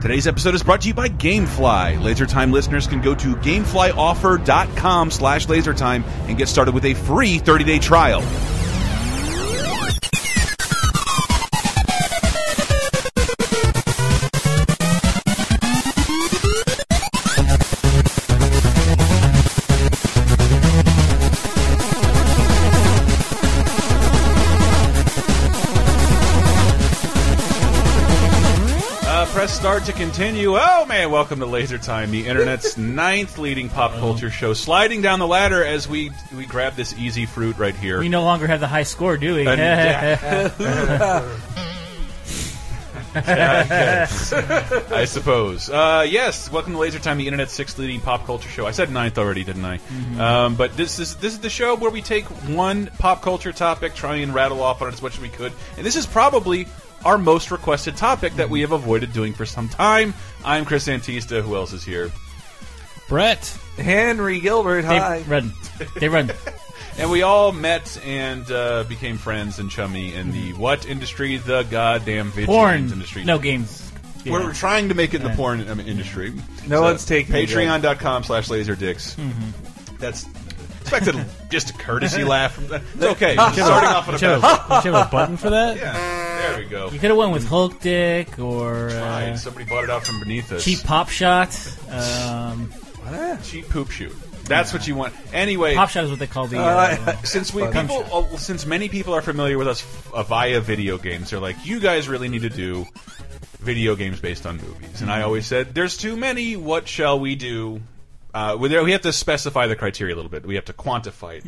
Today's episode is brought to you by GameFly. LaserTime listeners can go to GameFlyOffer.com slash LaserTime and get started with a free 30-day trial. To continue. Oh man, welcome to Laser Time, the internet's ninth leading pop culture show, sliding down the ladder as we we grab this easy fruit right here. We no longer have the high score, do we? And-. I suppose. Uh, yes, welcome to Laser Time, the internet's sixth leading pop culture show. I said ninth already, didn't I? Um, but this is this is the show where we take one pop culture topic, try and rattle off on it as much as we could, and this is probably our most requested topic that we have avoided doing for some time. I'm Chris Antista. Who else is here? Brett. Henry Gilbert, hi. They run. They run. And we all met and uh, became friends and chummy in the what industry? The goddamn video Porn. games industry. No games. We're, Yeah. we're trying to make it in the porn um, industry. No one's taking it yet. Patreon.com slash laserdicks. Mm-hmm. That's expected just a courtesy laugh. From that. It's okay. Starting off with a bad have, should have a button for that? Yeah, there we go. You could have went with Hulk Dick or Right, uh, somebody bought it out from beneath us. cheap Pop Shot. Um, cheap poop shoot. That's what you want. Anyway, Pop Shot is what they call the. Uh, Uh, since we people, oh, since many people are familiar with us uh, via video games, they're like, you guys really need to do video games based on movies. And I always said, there's too many. What shall we do? Uh, we we have to specify the criteria a little bit. We have to quantify it.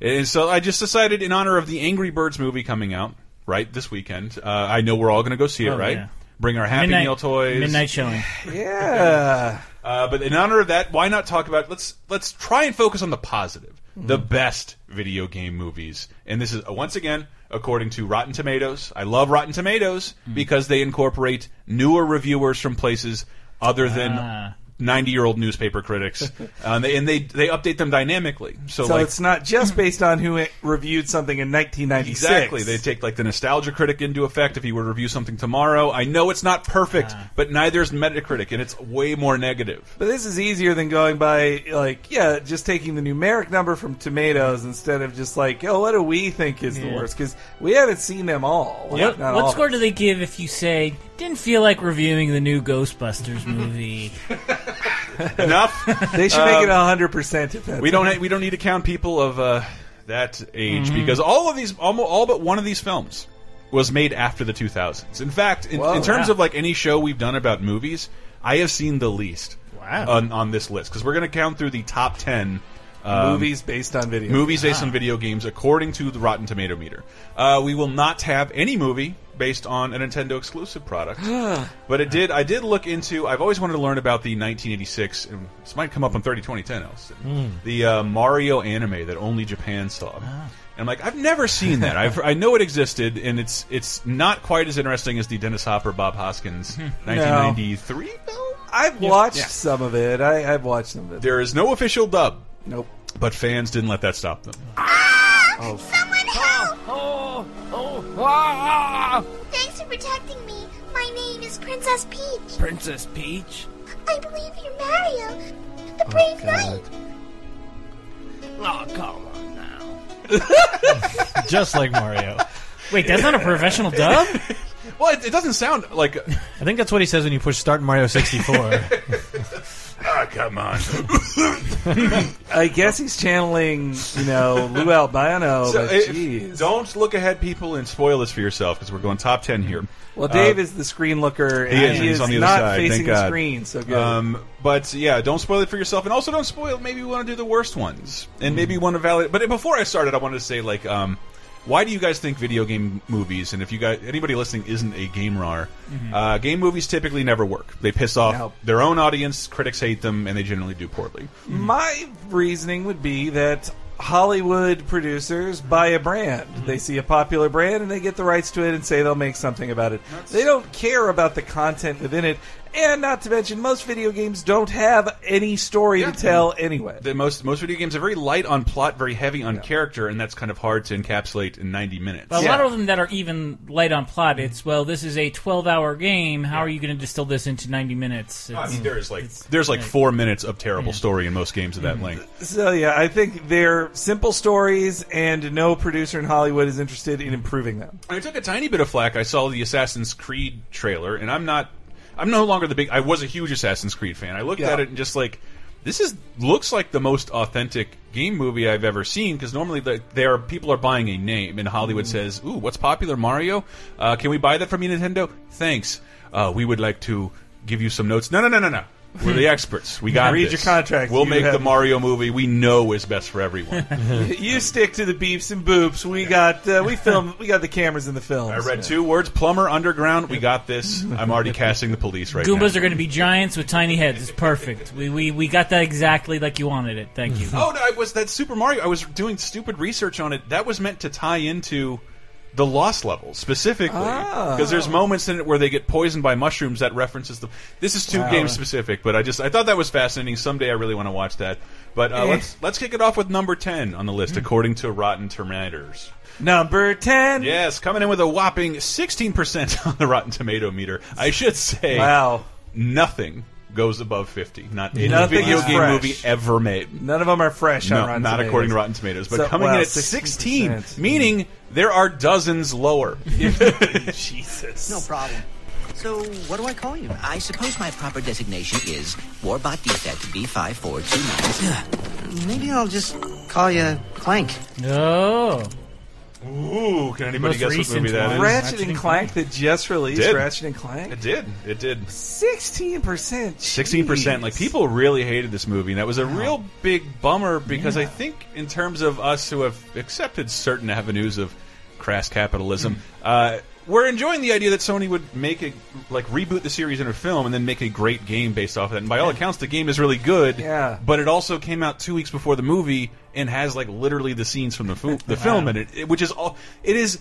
And so I just decided, in honor of the Angry Birds movie coming out right this weekend, uh, I know we're all going to go see it. Oh, right? yeah. Bring our Happy midnight, Meal toys. Midnight showing. Yeah. Uh, but in honor of that, why not talk about let's let's try and focus on the positive, the best video game movies. And this is uh, once again according to Rotten Tomatoes. I love Rotten Tomatoes because they incorporate newer reviewers from places other than Ah. 90 year old newspaper critics, uh, and, they, and they they update them dynamically. So, So like it's not just based on who reviewed something in 1996. Exactly. They take like the nostalgia critic into effect if he were to review something tomorrow. I know it's not perfect, but neither is Metacritic, and it's way more negative. But this is easier than going by, like, yeah, just taking the numeric number from tomatoes instead of just like, oh, what do we think is the worst? Because we haven't seen them all. What, Not what all. score do they give if you say didn't feel like reviewing the new Ghostbusters movie? Enough. They should make it 100% if that's we don't we don't need to count people of uh, that age because all of these almost all but one of these films was made after the 2000s. In fact, in, Whoa. in terms Wow. of like any show we've done about movies, I have seen the least Wow. on, on this list because we're going to count through the top 10 um, movies based on video. movies based on video games according to the Rotten Tomato meter. Uh, we will not have any movie based on a Nintendo exclusive product. but it did. I did look into. I've always wanted to learn about the 1986. And this might come up on 30 2010. Elson, The uh, Mario anime that only Japan saw. And I'm like, I've never seen that. I've, I know it existed, and it's it's not quite as interesting as the Dennis Hopper, Bob Hoskins 1993 film. I've watched Yeah. some of it. I, I've watched some of it. There is no official dub, Nope. but fans didn't let that stop them. Oh, Someone help! Oh, oh, ah! Thanks for protecting me. My name is Princess Peach. Princess Peach. I believe you're Mario, the brave knight. Oh, come on now. Just like Mario. Wait, that's not a professional dub. Well, it, it doesn't sound like. I think that's what he says when you push start in Mario 64. Ah, come on. I guess he's channeling, you know, Lou Albano, So, but if- jeez. don't look ahead, people, and spoil this for yourself because we're going top ten here. Well, Dave Uh, is the screen looker, and he is, he he's is on the other not side, facing thank the God. screen. So good. Um, but yeah, don't spoil it for yourself, and also don't spoil. Maybe we want to do the worst ones, and maybe you want to validate. But before I started, I wanted to say like, um, why do you guys think video game movies? And if you guys, anybody listening isn't a gamer, uh, game movies typically never work. They piss off No. their own audience. Critics hate them, and they generally do poorly. My reasoning would be that Hollywood producers buy a brand. Mm-hmm. They see a popular brand and they get the rights to it and say they'll make something about it. They don't care about the content within it. And not to mention, most video games don't have any story Yeah. to tell anyway. The most most video games are very light on plot, very heavy on character, and that's kind of hard to encapsulate in 90 minutes. But a Yeah. lot of them that are even light on plot, it's well, this is a 12-hour game. How are you going to distill this into 90 minutes? I mean, there's like there's like four minutes of terrible story in most games of that mm-hmm. length. So yeah, I think they're simple stories, and no producer in Hollywood is interested in improving them. I took a tiny bit of flack. I saw the Assassin's Creed trailer, and I'm not. I'm no longer the big. I was a huge Assassin's Creed fan. I looked Yeah. at it and just like, this is looks like the most authentic game movie I've ever seen. Because normally the, there are people are buying a name, and Hollywood says, "Ooh, what's popular? Mario? Uh, can we buy that from you, Nintendo? Thanks. Uh, we would like to give you some notes. No, no, no, no, no. We're the experts. We got Read this. your contract. We'll You make the Mario movie we know is best for everyone. you stick to the beeps and boops. We got uh, we film. We got the cameras in the film. I read two words: plumber, underground. We got this. I'm already casting the police right now. Goombas are going to be giants with tiny heads. It's perfect. We, we we got that exactly like you wanted it. Thank you. Oh, no, I was that Super Mario. I was doing stupid research on it. That was meant to tie into the Lost levels specifically, Ah. because there's moments in it where they get poisoned by mushrooms that references them. This is too Wow. game specific, but I just I thought that was fascinating. Someday I really want to watch that. But uh, Eh. let's let's kick it off with number ten on the list, according to Rotten Tomatoes. Number ten. Yes, coming in with a whopping 16% on the Rotten Tomato meter. I should say, Wow. nothing goes above 50. Not any Nothing video game fresh. movie ever made. None of them are fresh on No, Rotten not Tomatoes. according to Rotten Tomatoes, but So- coming wow, in at 16%. 16, meaning there are dozens lower. Jesus. No problem. So, what do I call you? I suppose my proper designation is Warbot Defect B5429. Maybe I'll just call you Clank. No. Ooh, can anybody Most guess what recent movie that one. Ratchet, Ratchet and and Clank that just released. Did. Ratchet and Clank. It did. It did. Sixteen percent. 16%. Like, people really hated this movie, and that was a real big bummer because I think, in terms of us who have accepted certain avenues of crass capitalism, uh, we're enjoying the idea that Sony would make a like reboot the series in a film and then make a great game based off of that. And by all accounts, the game is really good. Yeah. But it also came out two weeks before the movie and has like literally the scenes from the fu- the film in it, it- which is all. It is.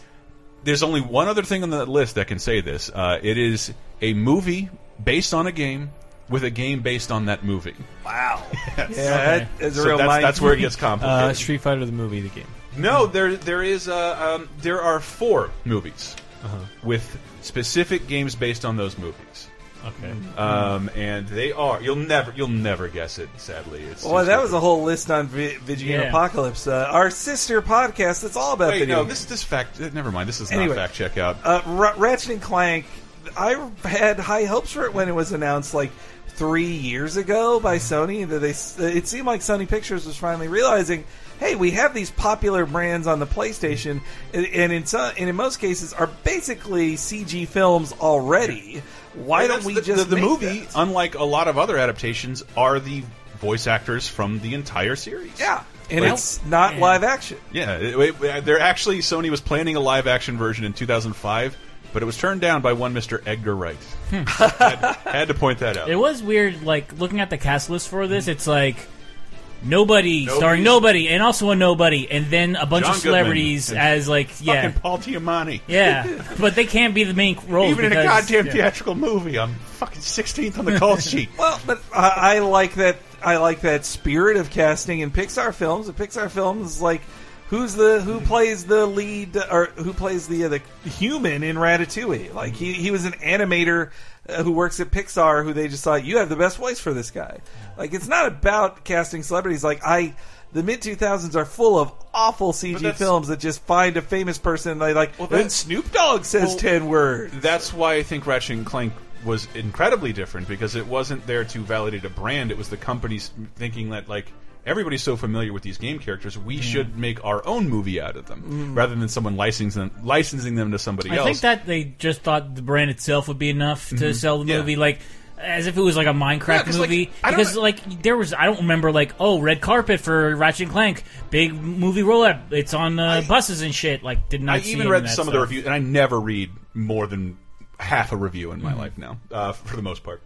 There's only one other thing on the list that can say this. Uh, it is a movie based on a game with a game based on that movie. Wow. Yeah, Okay. that is a So real that's, mind. that's where it gets complicated. Uh, Street Fighter the movie, the game. No, there there is uh, um, there are four movies Uh-huh. with specific games based on those movies. Okay. Um, and they are you'll never you'll never guess it. Sadly, it's Well, that was a whole list on Vi- Video Yeah. Apocalypse, uh, our sister podcast. That's all about Wait, video. no, games. this this fact. uh, Never mind. This is Anyway. not fact check out. Uh, R- Ratchet and Clank. I had high hopes for it when it was announced like three years ago by Sony. That they it seemed like Sony Pictures was finally realizing, hey, we have these popular brands on the PlayStation, and, and in some, and in most cases are basically CG films already. Why And don't we the, just the, the make movie? that? Unlike a lot of other adaptations, are the voice actors from the entire series. Yeah, and Like- it's not Yeah. live action. Yeah, it, it- they're actually Sony was planning a live action version in 2005, but it was turned down by one Mr. Edgar Wright. Hmm. had, had to point that out. It was weird, like looking at the cast list for this. It's like nobody Nobody's- starring nobody, and also a nobody, and then a bunch John of celebrities Goodman. as like yeah, Fucking Paul Giamatti. yeah. But they can't be the main role. Even in a goddamn yeah. theatrical movie, I'm fucking 16th on the call sheet. Well, but I, I like that. I like that spirit of casting in Pixar films. In Pixar films, like who's the who plays the lead or who plays the uh, the human in Ratatouille? Like he he was an animator Uh, who works at Pixar. Who they just thought you have the best voice for this guy. Like it's not about casting celebrities. Like I. The mid 2000s are full of awful CG films that just find a famous person and they like, Well, then Snoop Dogg says Well, 10 words. That's why I think Ratchet and Clank was incredibly different because it wasn't there to validate a brand. It was the companies thinking that like everybody's so familiar with these game characters, we should make our own movie out of them rather than someone licensing them, licensing them to somebody I else. think that they just thought the brand itself would be enough to sell the. Yeah. movie, like as if it was like a Minecraft Yeah, like, movie. I don't because like there was, I don't remember like oh red carpet for Ratchet and Clank, big movie rollout. It's on uh, I- buses and shit. Like did not. I see even read some of the reviews, and I never read more than half a review in my Mm-hmm. life now, uh, for the most part.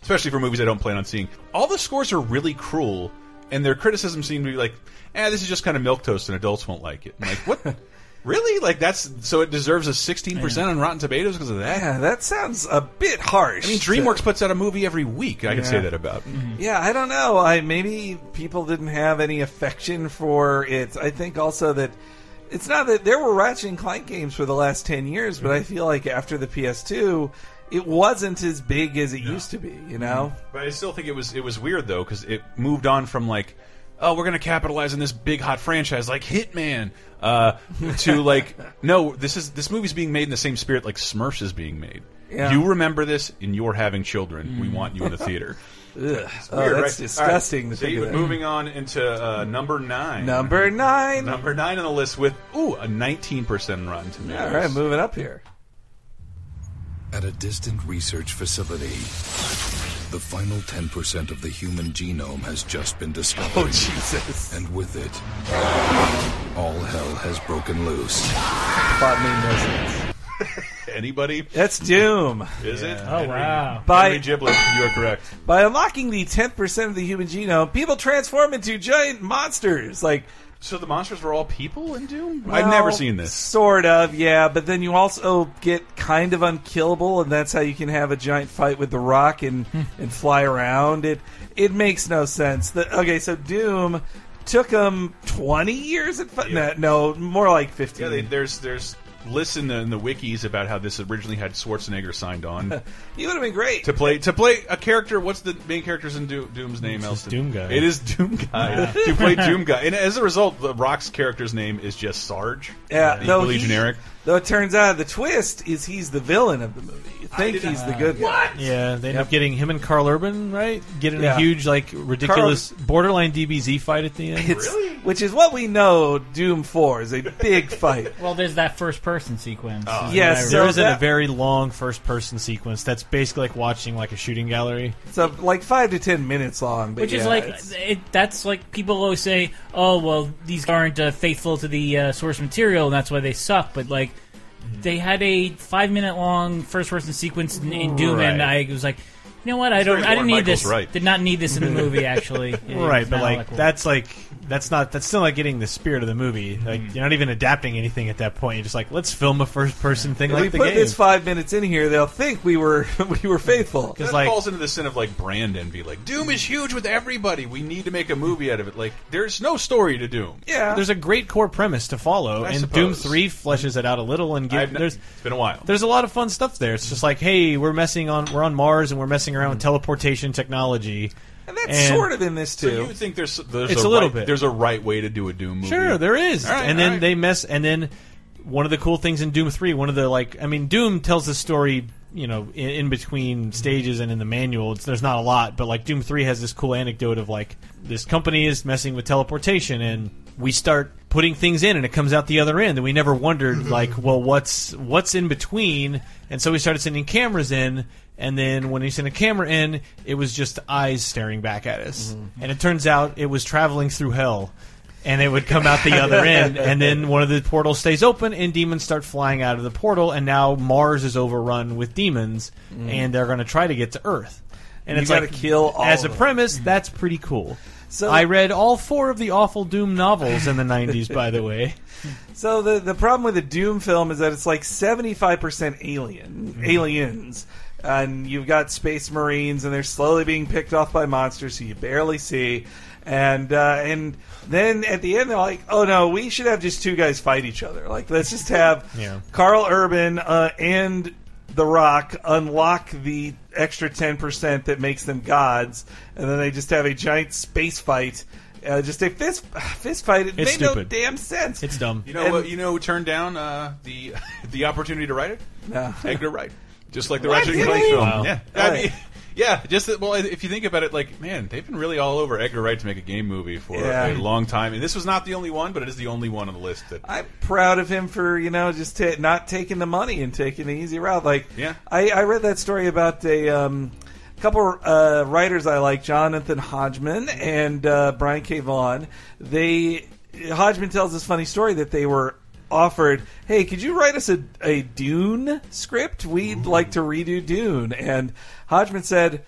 Especially for movies I don't plan on seeing. All the scores are really cruel, and their criticism seemed to be like, "Eh, this is just kind of milk toast, and adults won't like it." I'm like, what? Really? Like that's so it deserves a sixteen percent on Rotten Tomatoes because of that. Yeah, that sounds a bit harsh. I mean, DreamWorks puts out a movie every week. I can say that about. Yeah, I don't know. I maybe people didn't have any affection for it. I think also that it's not that there were Ratchet and Clank games for the last ten years, but I feel like after the PS2, it wasn't as big as it used to be. You know? But I still think it was it was weird though because it moved on from like, oh, we're gonna capitalize on this big hot franchise like Hitman, uh, to like, no, this is this movie's being made in the same spirit like Smurfs is being made. Yeah. You remember this, and you're having children. We want you in the theater. Ugh. Weird, oh, that's right? disgusting. Right, to so moving on into uh, number nine. Number nine. Number nine on the list with ooh a 19 percent Rotten Tomatoes. All right, moving up here. At a distant research facility, the final 10% of the human genome has just been discovered. Oh Jesus! And with it, all hell has broken loose. Plot made no. Anybody? That's Doom. Is it? Oh wow! By Henry Gilbert, you are correct. by unlocking the 10% of the human genome, people transform into giant monsters. Like So the monsters were all people in Doom? I've never Well, seen this. Sort of, yeah. But then you also get kind of unkillable, and that's how you can have a giant fight with the Rock and and fly around. It it makes no sense. The, okay, so Doom took them twenty years. At fi- Yeah. no, no, more like fifteen. Yeah, they, there's there's lists in the, in the wikis about how this originally had Schwarzenegger signed on he would have been great. to play to play a character. What's the main character's in Doom, Doom's name? Elston? Doom Guy. It is Doom Guy to play Doom Guy, and as a result, the Rock's character's name is just Sarge. yeah, equally though generic. Though it turns out the twist is he's the villain of the movie. You think he's not- the good guy. Yeah, they end Yep. up getting him and Karl Urban, right? Getting Yeah. a huge, like, ridiculous borderline DBZ fight at the end. It's, Which is what we know Doom 4 is a big fight. Well, there's that first person sequence. Oh. is what Yes, I so there remember. isn't that- a very long first person sequence that's basically like watching like a shooting gallery. So like five to ten minutes long. But Which is yeah, like it's- it, that's like people always say, oh well, these aren't uh, faithful to the uh, source material, and that's why they suck. But like, they had a five minute long first person sequence in, in Doom, and I was like, you know what, I don't, I didn't need Michaels this. right. Did not need this in the movie. Actually, It- right, but not like that cool. that's like that's not that's still not getting the spirit of the movie. Like mm-hmm. you're not even adapting anything at that point. You're just like let's film a first person thing If like we the put game. this five minutes in here, they'll think we were we were faithful. That like- falls into the sin of like brand envy. Like Doom is huge with everybody. We need to make a movie out of it. Like there's no story to Doom. Yeah, there's a great core premise to follow, I and suppose. Doom Three fleshes it out a little, and give, n- there's it's been a while. there's a lot of fun stuff there. It's just like, hey, we're messing on we're on Mars and we're messing around with mm-hmm. teleportation technology. And that's and- sort of in this So too. you think there's there's It's a, a little right, bit. there's a right way to do a Doom movie? Sure, there is. All right, and then all right. they mess. And then one of the cool things in Doom Three, one of the like, I mean, Doom tells the story, you know, in, in between stages and in the manual. It's, there's not a lot, but like Doom Three has this cool anecdote of like this company is messing with teleportation, and we start putting things in, and it comes out the other end, and we never wondered like, well, what's what's in between? And so we started sending cameras in. And then when he sent a camera in, it was just eyes staring back at us. Mm-hmm. And it turns out it was traveling through hell. And it would come out the other end, and then one of the portals stays open, and demons start flying out of the portal, and now Mars is overrun with demons, mm. and they're going to try to get to Earth. And You it's like kill all as a premise, mm-hmm. that's pretty cool. So- I read all four of the awful Doom novels in the '90s, by the way. So the the problem with the Doom film is that it's like seventy five percent alien mm-hmm. aliens, and you've got space marines, and they're slowly being picked off by monsters who you barely see, and uh, and then at the end they're like, oh no, we should have just two guys fight each other. Like let's just have Yeah. Karl Urban uh, and the Rock unlock the extra ten percent that makes them gods, and then they just have a giant space fight. Uh, just a fist fist fight. It It's made no damn sense. It's dumb. You know And- what? You know who turned down uh, the the opportunity to write it? No. Edgar Wright. Just like the What? Ratchet and Clank film. Wow. Yeah. I mean, yeah. Just that, well, if you think about it, like man, they've been really all over Edgar Wright to make a game movie for Yeah. a long time, and this was not the only one, but it is the only one on the list that. I'm proud of him for you know just ta not taking the money and taking the easy route. Like, Yeah. I, I read that story about a um, couple uh, writers I like, Jonathan Hodgman and uh, Brian K. Vaughan. They Hodgman tells this funny story that they were offered, "Hey, could you write us a, a Dune script? We'd like to redo Dune." And Hodgman said.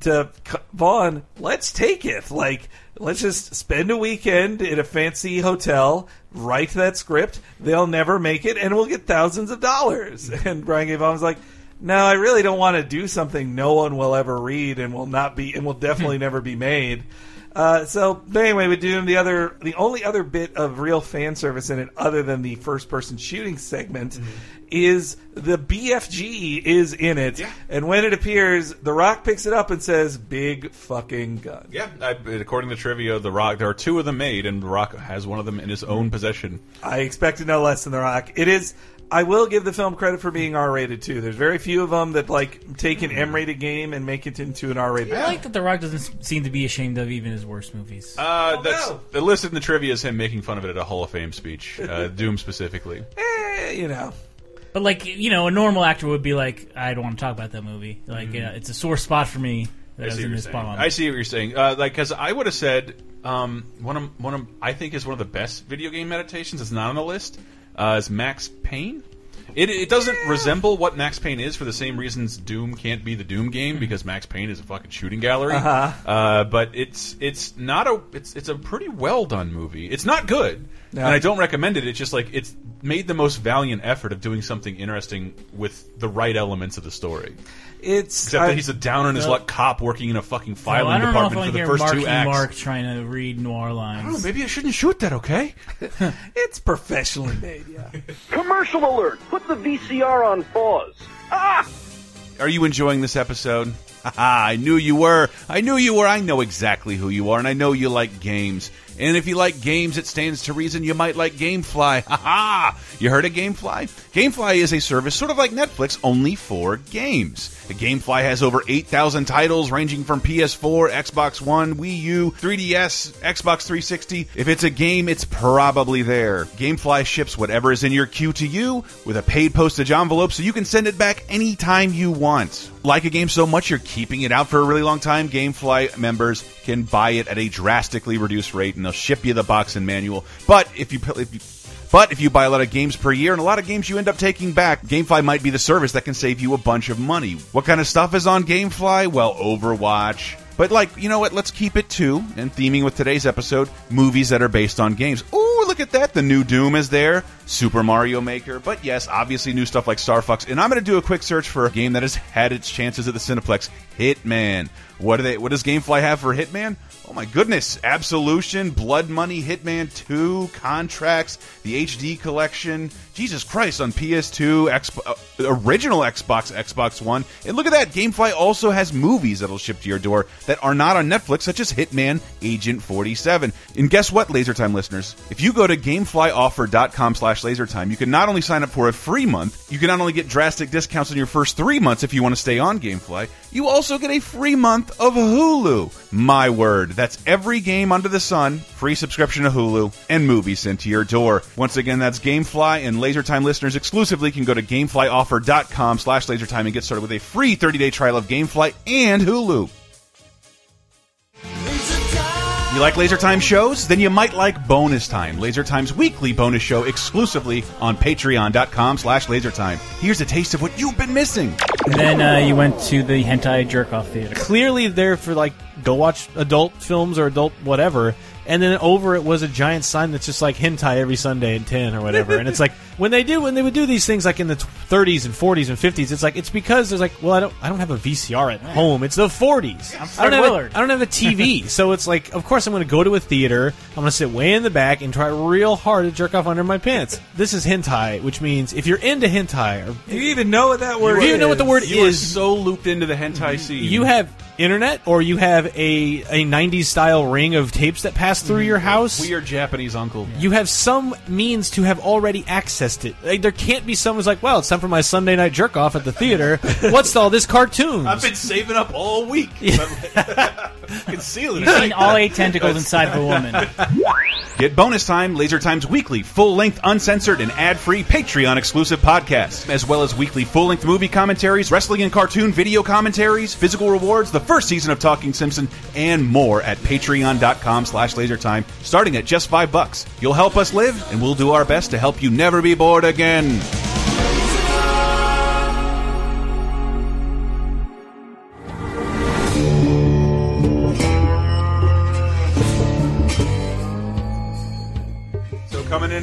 to Vaughan, let's take it. Like, let's just spend a weekend in a fancy hotel, write that script. They'll never make it, and we'll get thousands of dollars. And Brian K. Vaughan was like, no, I really don't want to do something no one will ever read and will not be and will definitely never be made. Uh, so, but anyway, with Doom, the other, the only other bit of real fan service in it, other than the first-person shooting segment, is the BFG is in it, Yeah. and when it appears, The Rock picks it up and says, "Big fucking gun." Yeah, I, according to trivia, The Rock, there are two of them made, and The Rock has one of them in his own possession. I expected no less than The Rock. It is. I will give the film credit for being R-rated too. There's very few of them that like take an M-rated game and make it into an R-rated. I like that The Rock doesn't seem to be ashamed of even his worst movies. Uh, that's no. the listed in the trivia is him making fun of it at a Hall of Fame speech, uh, Doom specifically. Eh, you know. But like you know, a normal actor would be like, I don't want to talk about that movie. Like uh, it's a sore spot for me. That I see, in what you're this saying. bomb. I see what you're saying. Uh, like, because I would have said um, one of one of I think is one of the best video game meditations. It's not on the list. Uh, is Max Payne. It, it doesn't resemble what Max Payne is for the same reasons Doom can't be the Doom game because Max Payne is a fucking shooting gallery. Uh-huh. Uh, but it's it's not a it's it's a pretty well done movie. It's not good, No. and I don't recommend it. It's just like it's made the most valiant effort of doing something interesting with the right elements of the story. It's Except I- that he's a down on his luck cop working in a fucking So filing I don't know if department I for the hear first Marky two acts. Mark trying to read noir lines. Oh, maybe I shouldn't shoot that. Okay. it's professionally made. Yeah. Commercial alert! Put the VCR on pause. Ah! Are you enjoying this episode? I knew you were. I knew you were. I know exactly who you are, and I know you like games. And if you like games, it stands to reason you might like GameFly. Haha! You heard of GameFly? GameFly is a service sort of like Netflix, only for games. The GameFly has over 8,000 titles ranging from PS4, Xbox One, Wii U, 3DS, Xbox 360. If it's a game, it's probably there. GameFly ships whatever is in your queue to you with a paid postage envelope so you can send it back anytime you want. Like a game so much you're keeping it out for a really long time, GameFly members can buy it at a drastically reduced rate and they'll ship you the box and manual. But if you if you but if you buy a lot of games per year and a lot of games you end up taking back, GameFly might be the service that can save you a bunch of money. What kind of stuff is on GameFly? Well, Overwatch. But like, you know what? Let's keep it to and theming with today's episode, movies that are based on games. Ooh, look at that. The new Doom is there. Super Mario Maker. But yes, obviously new stuff like Star Fox. And I'm going to do a quick search for a game that has had its chances at the Cineplex. Hitman. What do they what does GameFly have for Hitman? Oh my goodness. Absolution, Blood Money, Hitman 2, Contracts, the HD collection. Jesus Christ on PS2, Xbox, uh, original Xbox, Xbox One. And look at that. GameFly also has movies that'll ship to your door that are not on Netflix, such as Hitman Agent 47. And guess what, LaserTime listeners? If you go to GameFlyOffer.com slash LaserTime, you can not only sign up for a free month, you can not only get drastic discounts on your first three months if you want to stay on GameFly, you also get a free month of Hulu. My word, that's every game under the sun, free subscription to Hulu, and movies sent to your door. Once again, that's GameFly, and LaserTime listeners exclusively can go to GameFlyOffer.com slash LaserTime and get started with a free 30-day trial of GameFly and Hulu. You like Laser Time shows? Then you might like Bonus Time, Laser Time's weekly bonus show exclusively on patreon.com slash lasertime. Here's a taste of what you've been missing. And then uh, you went to the hentai jerk off theater. clearly there for like go watch adult films or adult whatever and then over it was a giant sign that's just like hentai every sunday at 10 or whatever and it's like when they do when they would do these things like in the t- 30s and 40s and 50s it's like it's because there's like well i don't i don't have a vcr at home it's the 40s I'm I don't have Willard. A, I don't have a tv so it's like of course i'm going to go to a theater i'm going to sit way in the back and try real hard to jerk off under my pants this is hentai which means if you're into hentai or Do you even know what that word if you is? even know what the word You are is so looped into the hentai scene. you have internet or you have a, a 90s style ring of tapes that pass through mm-hmm. your house we are Japanese uncle. you have some means to have already accessed it like, there can't be someone's like well it's time for my sunday night jerk off at the theater what's all this cartoon? I've been saving up all week. Conceal You've seen all eight tentacles inside of a woman. Get Bonus Time, Laser Time's weekly, full-length, uncensored, and ad-free Patreon-exclusive podcast, as well as weekly full-length movie commentaries, wrestling and cartoon video commentaries, physical rewards, the first season of Talking Simpson, and more at patreon.com slash lasertime, starting at just five bucks. You'll help us live, and we'll do our best to help you never be bored again.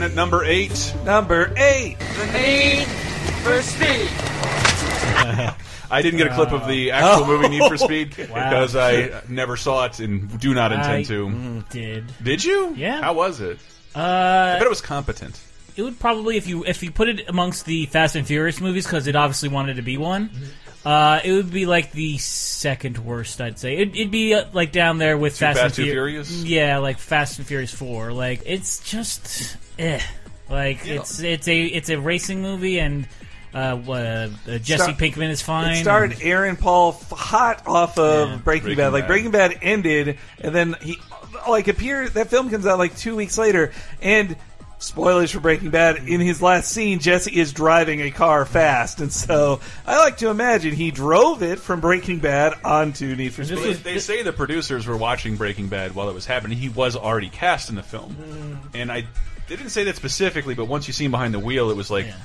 In at number eight. Number eight. The need for speed. I didn't get a clip of the actual Oh. movie Need for Speed Wow. because I never saw it and do not intend I to. did. Did you? Yeah. How was it? Uh, I bet it was competent. it would probably if you if you put it amongst the Fast and Furious movies because it obviously wanted to be one. Uh, it would be like the second worst, I'd say. It'd, it'd be uh, like down there with Too Fast, Fast, and Too Furious? Yeah, like Fast and Furious Four. Like it's just, eh. Like it's it's a it's a racing movie and. Uh, what, uh, uh, Jesse Star- Pinkman is fine. It starred Aaron Paul f- hot off of Yeah. Breaking, Breaking Bad. Like Breaking Bad ended, and then he like appears. That film comes out like two weeks later, and spoilers for Breaking Bad. In his last scene, Jesse is driving a car fast, and so I like to imagine he drove it from Breaking Bad onto Need for Speed. was- They say the producers were watching Breaking Bad while it was happening. He was already cast in the film, and I they didn't say that specifically. But once you see him behind the wheel, it was like, Yeah.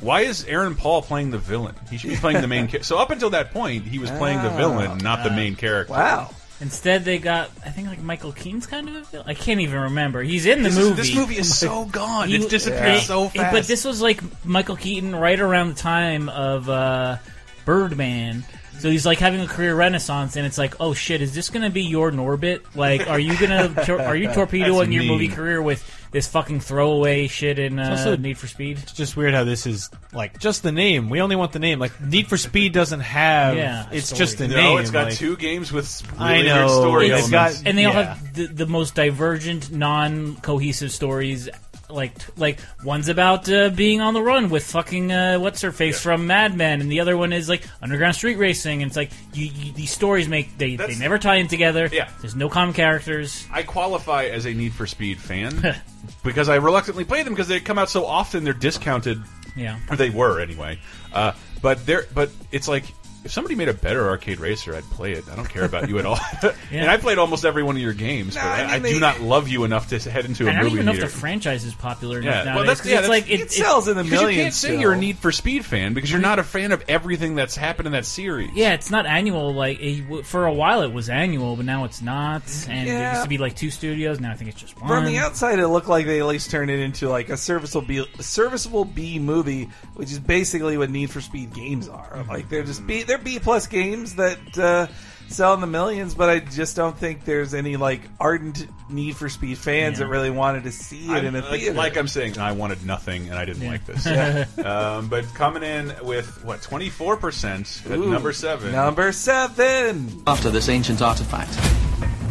why is Aaron Paul playing the villain? He should be playing the main. Ca- so up until that point, he was playing the villain, not the main character. Wow. Instead, they got I think like Michael Keaton's kind of a villain. I can't even remember. He's in the This, is- movie. this movie is so gone. He- It's disappeared it- so it- fast. But this was like Michael Keaton right around the time of uh, Birdman. So he's like having a career renaissance, and it's like, oh shit, is this gonna be your Norbit? Like, are you gonna are you torpedoing your me. movie career with this fucking throwaway shit in uh, also- Need for Speed? It's just weird how this is like just the name. We only want the name. Like Need for Speed doesn't have. Yeah, it's story. just the no, name. it's got like- two games with really I know, weird story it's elements. got- and they all have the, the most divergent, non-cohesive stories. Like, like one's about uh, being on the run with fucking uh, what's her face from Mad Men, and the other one is like underground street racing. And it's like you, you, these stories make they, they never tie in together. Yeah. there's no common characters. I qualify as a Need for Speed fan because I reluctantly play them because they come out so often. They're discounted Yeah, or they were anyway. Uh, but they're but it's like if somebody made a better arcade racer, I'd play it. I don't care about you at all. and I played almost every one of your games, but I I, mean, I they- do not love you enough to head into a and I don't movie even know if theater. the franchise is popular enough Yeah, well, that's- yeah, it's that's- like it, It sells in the Because you millions. can't say still. you're a Need for Speed fan because you're not a fan of everything that's happened in that series. Yeah, it's not annual. Like it, for a while, it was annual, but now it's not. And there Yeah. used to be like two studios. Now I think it's just one. From the outside, it looked like they at least turned it into like a serviceable B, a serviceable B movie, which is basically what Need for Speed games are. Like they're just B, they're B plus games that uh, sell in the millions. But I just don't think there's any like ardent Need for Speed fans Yeah. that really wanted to see it I'm- in a like, theater. like I'm saying, I wanted nothing and I didn't like this. um, but coming in with what 24 percent at Ooh, number seven. Number seven. After this ancient artifact,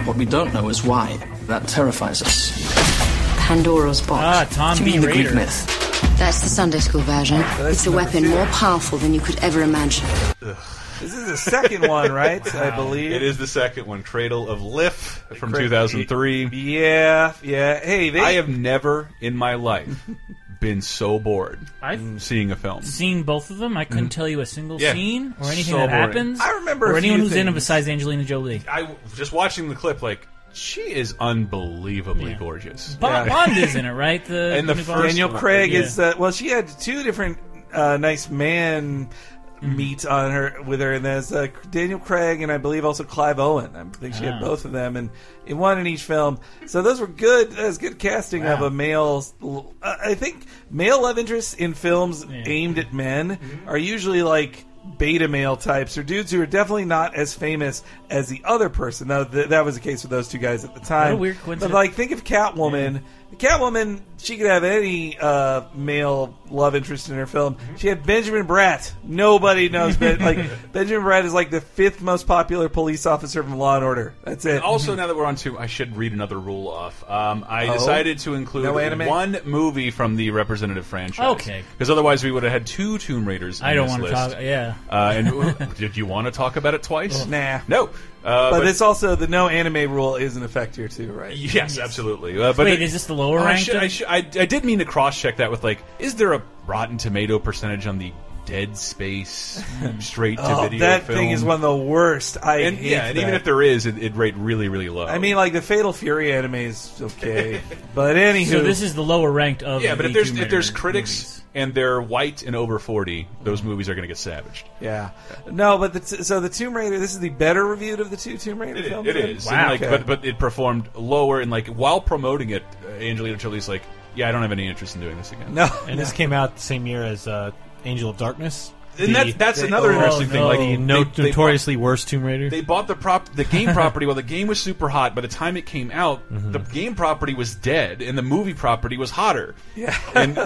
what we don't know is why. That terrifies us. Pandora's box. Ah, Tom Do you B. mean the Greek myth? That's the Sunday school version. that's It's a weapon more powerful than you could ever imagine. This is the second one, right? I believe It is the second one, Cradle of Lif from Cra- 2003. Yeah, yeah. Hey, they. I have never in my life been so bored I've seeing a film. seen both of them. I couldn't mm-hmm. tell you a single. Yeah. scene or anything So that boring. happens. I remember or a anyone few who's in it besides Angelina Jolie. I just watching the clip, like she is unbelievably Yeah. gorgeous. Bond, Yeah. Bond is in it, right? The, And the new first Bond? Daniel Craig yeah. is uh, well. She had two different uh, nice man meet on her with her, and there's uh, Daniel Craig and I believe also Clive Owen. I think she had Ah. both of them, and in one in each film. So those were good. That's good casting of Wow. a male. uh, I think male love interests in films Yeah. aimed at men are usually like. Beta male types or dudes who are definitely not as famous as the other person. Now th- that was the case with those two guys at the time. weird But like, think of Catwoman. Catwoman, she could have any uh, male love interest in her film. She had Benjamin Bratt. Nobody knows, but like Benjamin Bratt is like the fifth most popular police officer from Law and Order. That's it. Also, now that we're on to, I should read another rule off. Um, I Oh? decided to include No anime? one movie from the representative franchise. Okay. because otherwise we would have had two Tomb Raiders. In I don't want to list. talk. Yeah. Uh, and did you want to talk about it twice? Nah. No. Uh, but, it's also the no anime rule is in effect here too, right? Yes, absolutely. Uh, but Wait, the- is this the lower Oh, I, should, I, should, I, I did mean to cross check that with like, is there a Rotten Tomato percentage on the Dead Space straight to Oh, video that film? thing is one of the worst. I and hate yeah, and even if there is, it, it rate really, really low. I mean, like the Fatal Fury anime is okay, but anywho, So this is the lower ranked of. yeah, but the if there's if there's critics movies. and they're white and over forty, those movies are going to get savaged. Yeah. No, but the so the Tomb Raider. This is the better reviewed of the two Tomb Raider It, films. it then? is, Wow. Like, Okay. but but it performed lower and like while promoting it, uh, Angelina Jolie's like, yeah, I don't have any interest in doing this again. No, And this came out the same year as uh, Angel of Darkness. And The- that's that's another oh, interesting thing. Like the no, they- they notoriously worst Tomb Raider. They bought the prop, the game property. While the game was super hot, by the time it came out, Mm-hmm. the game property was dead, and the movie property was hotter. Yeah. and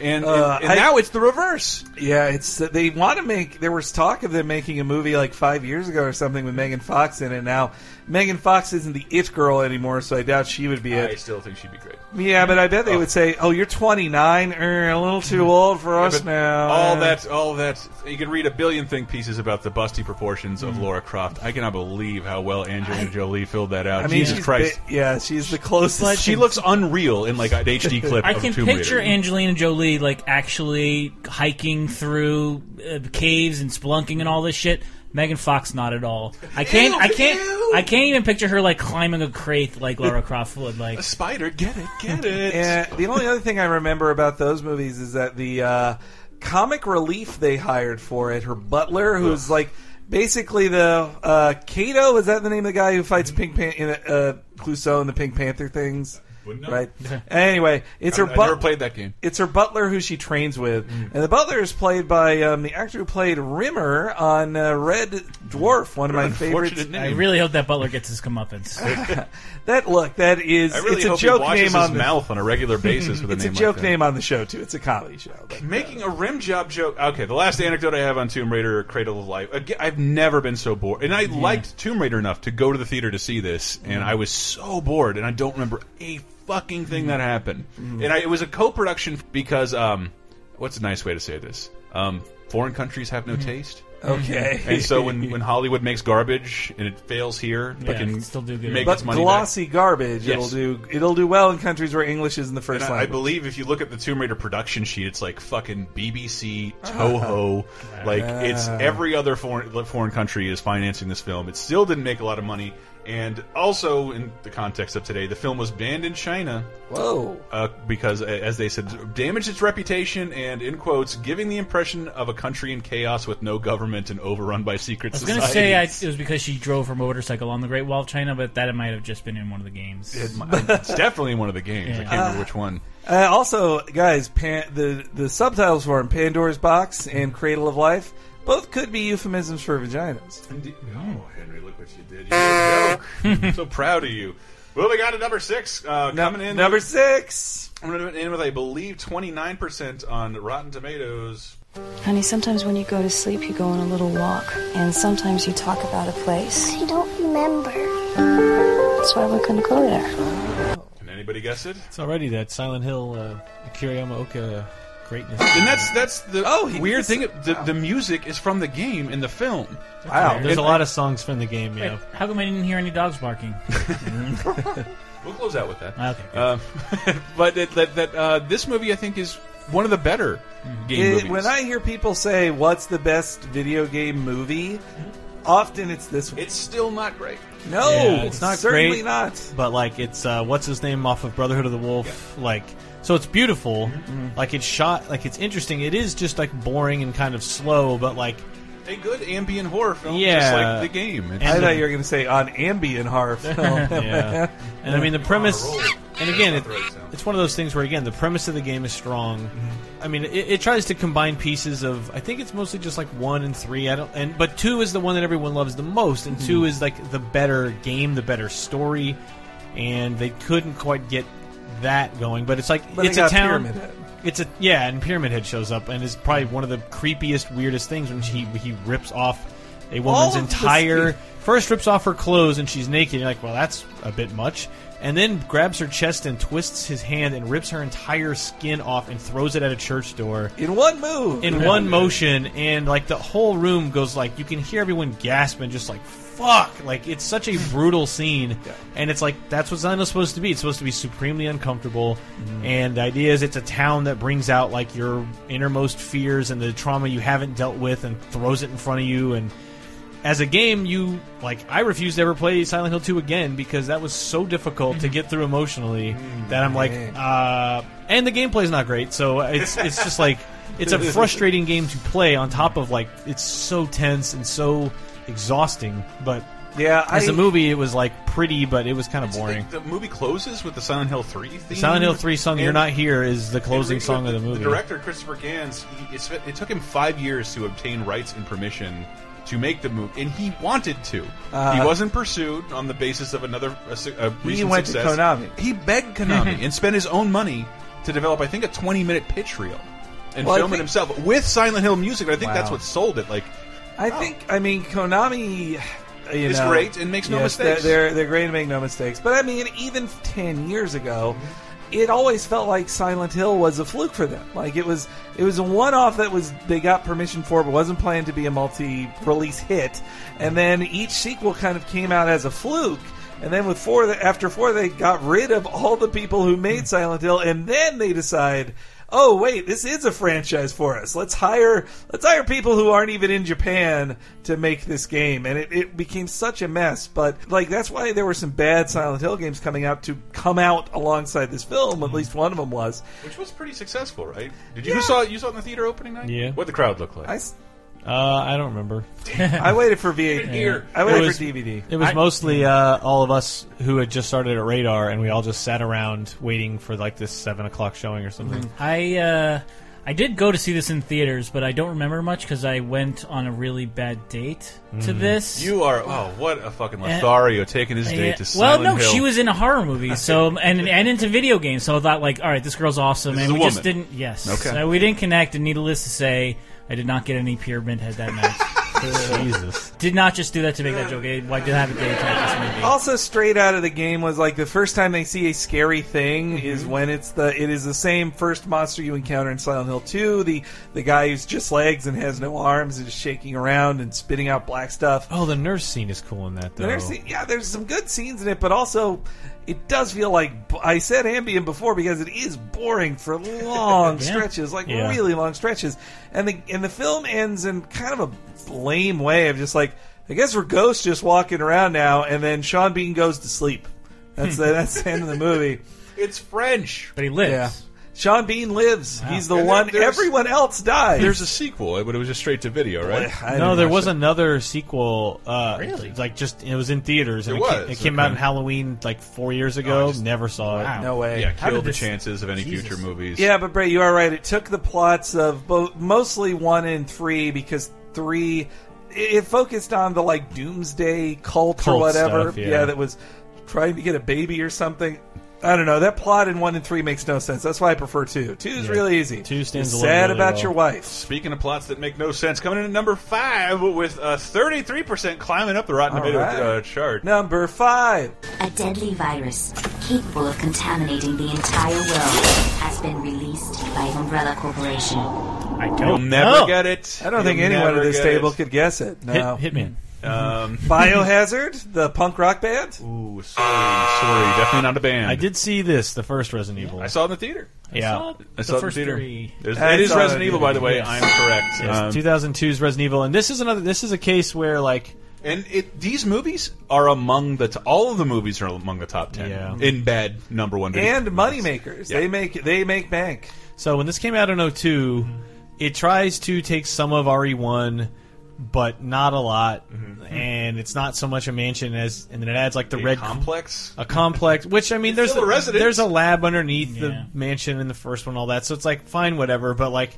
and, Uh, and, I- now it's the reverse. Yeah, it's they want to make. There was talk of them making a movie like five years ago or something with Megan Fox in it. Now Megan Fox isn't the it girl anymore, so I doubt she would be I still think she'd be great. Yeah, but I bet they would say, "Oh, you're 29, er, a little too old for us But now." All that, all that. You can read a billion think pieces about the busty proportions Mm. of Lara Croft. I cannot believe how well Angelina Jolie filled that out. I mean, Jesus she's Christ, bi- yeah, she's the closest. she looks unreal in like an HD clip. I of can Tomb picture Raider. Angelina Jolie like actually hiking through uh, caves and spelunking and all this shit. Megan Fox, not at all. I can't. I can't. I can't even picture her like climbing a crate like Lara Croft would. Like a spider. Get it, get it. And the only other thing I remember about those movies is that the uh, comic relief they hired for it, her butler, who's like basically the uh, Kato. Is that the name of the guy who fights Pink Pan- in uh, Clouseau and the Pink Panther things? Wouldn't know. Right. Anyway, it's I- her. I never played that game. It's her butler who she trains with, and the butler is played by um, the actor who played Rimmer on uh, Red Dwarf, one of my favorites. Unfortunate I really hope that Butler gets his comeuppance. That look, that is I really it's a hope joke he washes name his on the mouth on a regular basis with a It's a joke like that. name on the show too. It's a comedy show. But, Making a rim job joke. Okay, the last anecdote I have on Tomb Raider: Cradle of Life. Again, I've never been so bored, and I liked Tomb Raider enough to go to the theater to see this, and I was so bored, and I don't remember a fucking thing that happened. And I, it was a co-production because, um, what's a nice way to say this? Um, foreign countries have no taste. okay, And so when, when Hollywood makes garbage and it fails here, Yeah, can still do good. make but its money back. glossy garbage, Yes. it'll do it'll do well in countries where English isn't the first And I, I language. believe if you look at the Tomb Raider production sheet, it's like fucking BBC, Toho, like it's every other foreign foreign country is financing this film. It still didn't make a lot of money, and also in the context of today, the film was banned in China Whoa. uh, because, uh, as they said, damaged its reputation and, in quotes, giving the impression of a country in chaos with no government and overrun by secret I was gonna say I, it was because she drove her motorcycle on the Great Wall of China, but that might have just been in one of the games. it's definitely in one of the games. I can't remember which one. Uh, also, guys, Pan- the the subtitles for 'em, Pandora's Box and Cradle of Life, both could be euphemisms for vaginas. Indeed. Oh, Henry, look what you did. You did a joke. I'm so proud of you. Moving on to number six. Uh, Num- coming in. number six. I'm going to in with, I believe, 29% on Rotten Tomatoes. Honey, sometimes when you go to sleep, you go on a little walk, and sometimes you talk about a place. I don't remember. That's why we couldn't go there. Can anybody guess it? It's already that Silent Hill, uh, Akira Yamaoka greatness. And that's that's the Oh, he weird thing. The, the music is from the game in the film. Wow. There's a lot of songs from the game, Wait, yeah. how come I didn't hear any dogs barking? We'll close out with that. Okay, good. Um, but that, that, that uh, this movie, I think, is one of the better game It- movies. when I hear people say, "What's the best video game movie?" Often it's this one. it's still not great. No, Yeah, it's not certainly great. not. But like it's uh, what's his name off of Brotherhood of the Wolf, like so it's beautiful, mm-hmm. like it's shot, like it's interesting. It is just like boring and kind of slow, but like A good ambient horror film, just Yeah. like the game. It's- I And thought the- you were going to say on ambient horror film. yeah. And I mean the premise, ah, and again, it, Not the right sound. it's one of those things where again the premise of the game is strong. Mm-hmm. I mean, it, it tries to combine pieces of. I think it's mostly just like one and three. I don't, and but two is the one that everyone loves the most, and two mm-hmm. is like the better game, the better story, and they couldn't quite get that going. But it's like But it's a got town. Pyramid Head. It's a yeah, and Pyramid Head shows up and is probably one of the creepiest, weirdest things when he he rips off a woman's of the entire skin- first rips off her clothes and she's naked. You're like, well, that's a bit much. And then grabs her chest and twists his hand and rips her entire skin off and throws it at a church door in one move. in one motion. And like the whole room goes like you can hear everyone gasp and just like fuck. Like it's such a brutal scene, and it's like that's what Xeno's supposed to be. It's supposed to be supremely uncomfortable. Mm-hmm. And the idea is it's a town that brings out like your innermost fears and the trauma you haven't dealt with and throws it in front of you and as a game, you like I refuse to ever play Silent Hill 2 again because that was so difficult to mm-hmm. get through emotionally mm, that I'm like, uh, and the gameplay's not great, so it's it's just like it's a frustrating game to play. On top of like it's so tense and so exhausting, but Yeah, as I- a movie, it was like pretty, but it was kind of boring. The movie closes with the Silent Hill 3 theme. The Silent Hill 3 song, You're Not Here, is the closing song of the movie. The director, Christopher Gans, he, it, it took him five years to obtain rights and permission to make the movie, and he wanted to. Uh, he wasn't pursued on the basis of another a, a He recent went to success. Konami. He begged Konami and spent his own money to develop, I think, a 20 minute pitch reel and Well, film it himself with Silent Hill music. I think Wow. that's what sold it. Like, I think. I mean, Konami. You It's know, great and makes no yes, mistakes. They're, they're they're great and make no mistakes. But I mean, even ten years ago, mm-hmm. it always felt like Silent Hill was a fluke for them. Like it was it was a one off that was they got permission for, but wasn't planned to be a multi release hit. And then each sequel kind of came out as a fluke. And then with four, after four, they got rid of all the people who made mm-hmm. Silent Hill, and then they decide, oh wait, this is a franchise for us. Let's hire let's hire people who aren't even in Japan to make this game, and it, it became such a mess. But like that's why there were some bad Silent Hill games coming out to come out alongside this film. At mm-hmm. least one of them was. which was pretty successful, right? Did you, you saw it? You saw it in the theater opening night? Yeah. What the crowd look like? I, s- Uh, I don't remember. I waited for VH. Here. I waited was- for DVD. It was I- mostly uh, all of us who had just started at Radar, and we all just sat around waiting for like this seven o'clock showing or something. I uh, I did go to see this in theaters, but I don't remember much because I went on a really bad date to this. You are oh what a fucking Uh, Lothario taking his date Yeah. to well, Silent no, Hill. she was in a horror movie, so and and into video games. So I thought, like, all right, this girl's awesome, This and is we a just woman. didn't. Yes, Okay. so we didn't connect. And needless to say, I did not get any pyramid head that night. Jesus. Did not just do that to make that joke. I did have a date to make this movie. Also, straight out of the game was like the first time they see a scary thing is mm-hmm. when it's the it is the same first monster you encounter in Silent Hill 2. The the guy who's just legs and has no arms and is shaking around and spitting out black stuff. Oh, the nurse scene is cool in that though. There's, yeah, there's some good scenes in it, but also it does feel like I said Ambient before because it is boring for long Yeah. stretches, like Yeah. really long stretches, and the and the film ends in kind of a lame way of just like I guess we're ghosts just walking around now, and then Sean Bean goes to sleep. That's hmm. the, that's the end of the movie. It's French. but he lives. Yeah. Sean Bean lives. He's the And one. there's- Everyone else dies. There's a sequel, but it was just straight to video, right? I no, there was that. another sequel. Uh, Really? Like just it was in theaters. And It it, ca- was, it came okay. out in Halloween like four years Oh, ago. I just- Never saw it. No way. Yeah, How killed the this- chances of any Jesus. future movies. Yeah, but Bray, you are right. It took the plots of both, mostly one and three, because three, it it focused on the like doomsday cult, or whatever. stuff, yeah. that was trying to get a baby or something. I don't know. That plot in one and three makes no sense. That's why I prefer two. Two is Yeah. really easy. Two stands alone sad really about well. your wife. Speaking of plots that make no sense, coming in at number five with a 33% climbing up the Rotten All Tomato right. uh, chart. Number five. A deadly virus capable of contaminating the entire world has been released by Umbrella Corporation. I don't You'll never know. get it. I don't think You'll anyone at this table it. could guess it. No. Hit, Hitman. Um, Biohazard, the punk rock band. ooh, sorry, sorry, definitely not a band. I did see this, the first Resident Evil. I saw it in the theater. yeah. saw I the saw it in the first theater. three. There's- I it is saw it Resident in Evil, by the way. Yes. I'm correct. Yes, Um, 2002's Resident Evil, and this is another. This is a case where like and it, these movies are among the t- all of the movies are among the top ten Yeah. in bad number one video And movies. moneymakers. Yeah. They make they make bank. So when this came out in 2 it tries to take some of RE1, but not a lot, mm-hmm. and it's not so much a mansion as, and then it adds like the A red complex. a complex. Which I mean, there's still a residence. there's a lab underneath Yeah. the mansion in the first one, all that. So it's like fine, whatever. But like,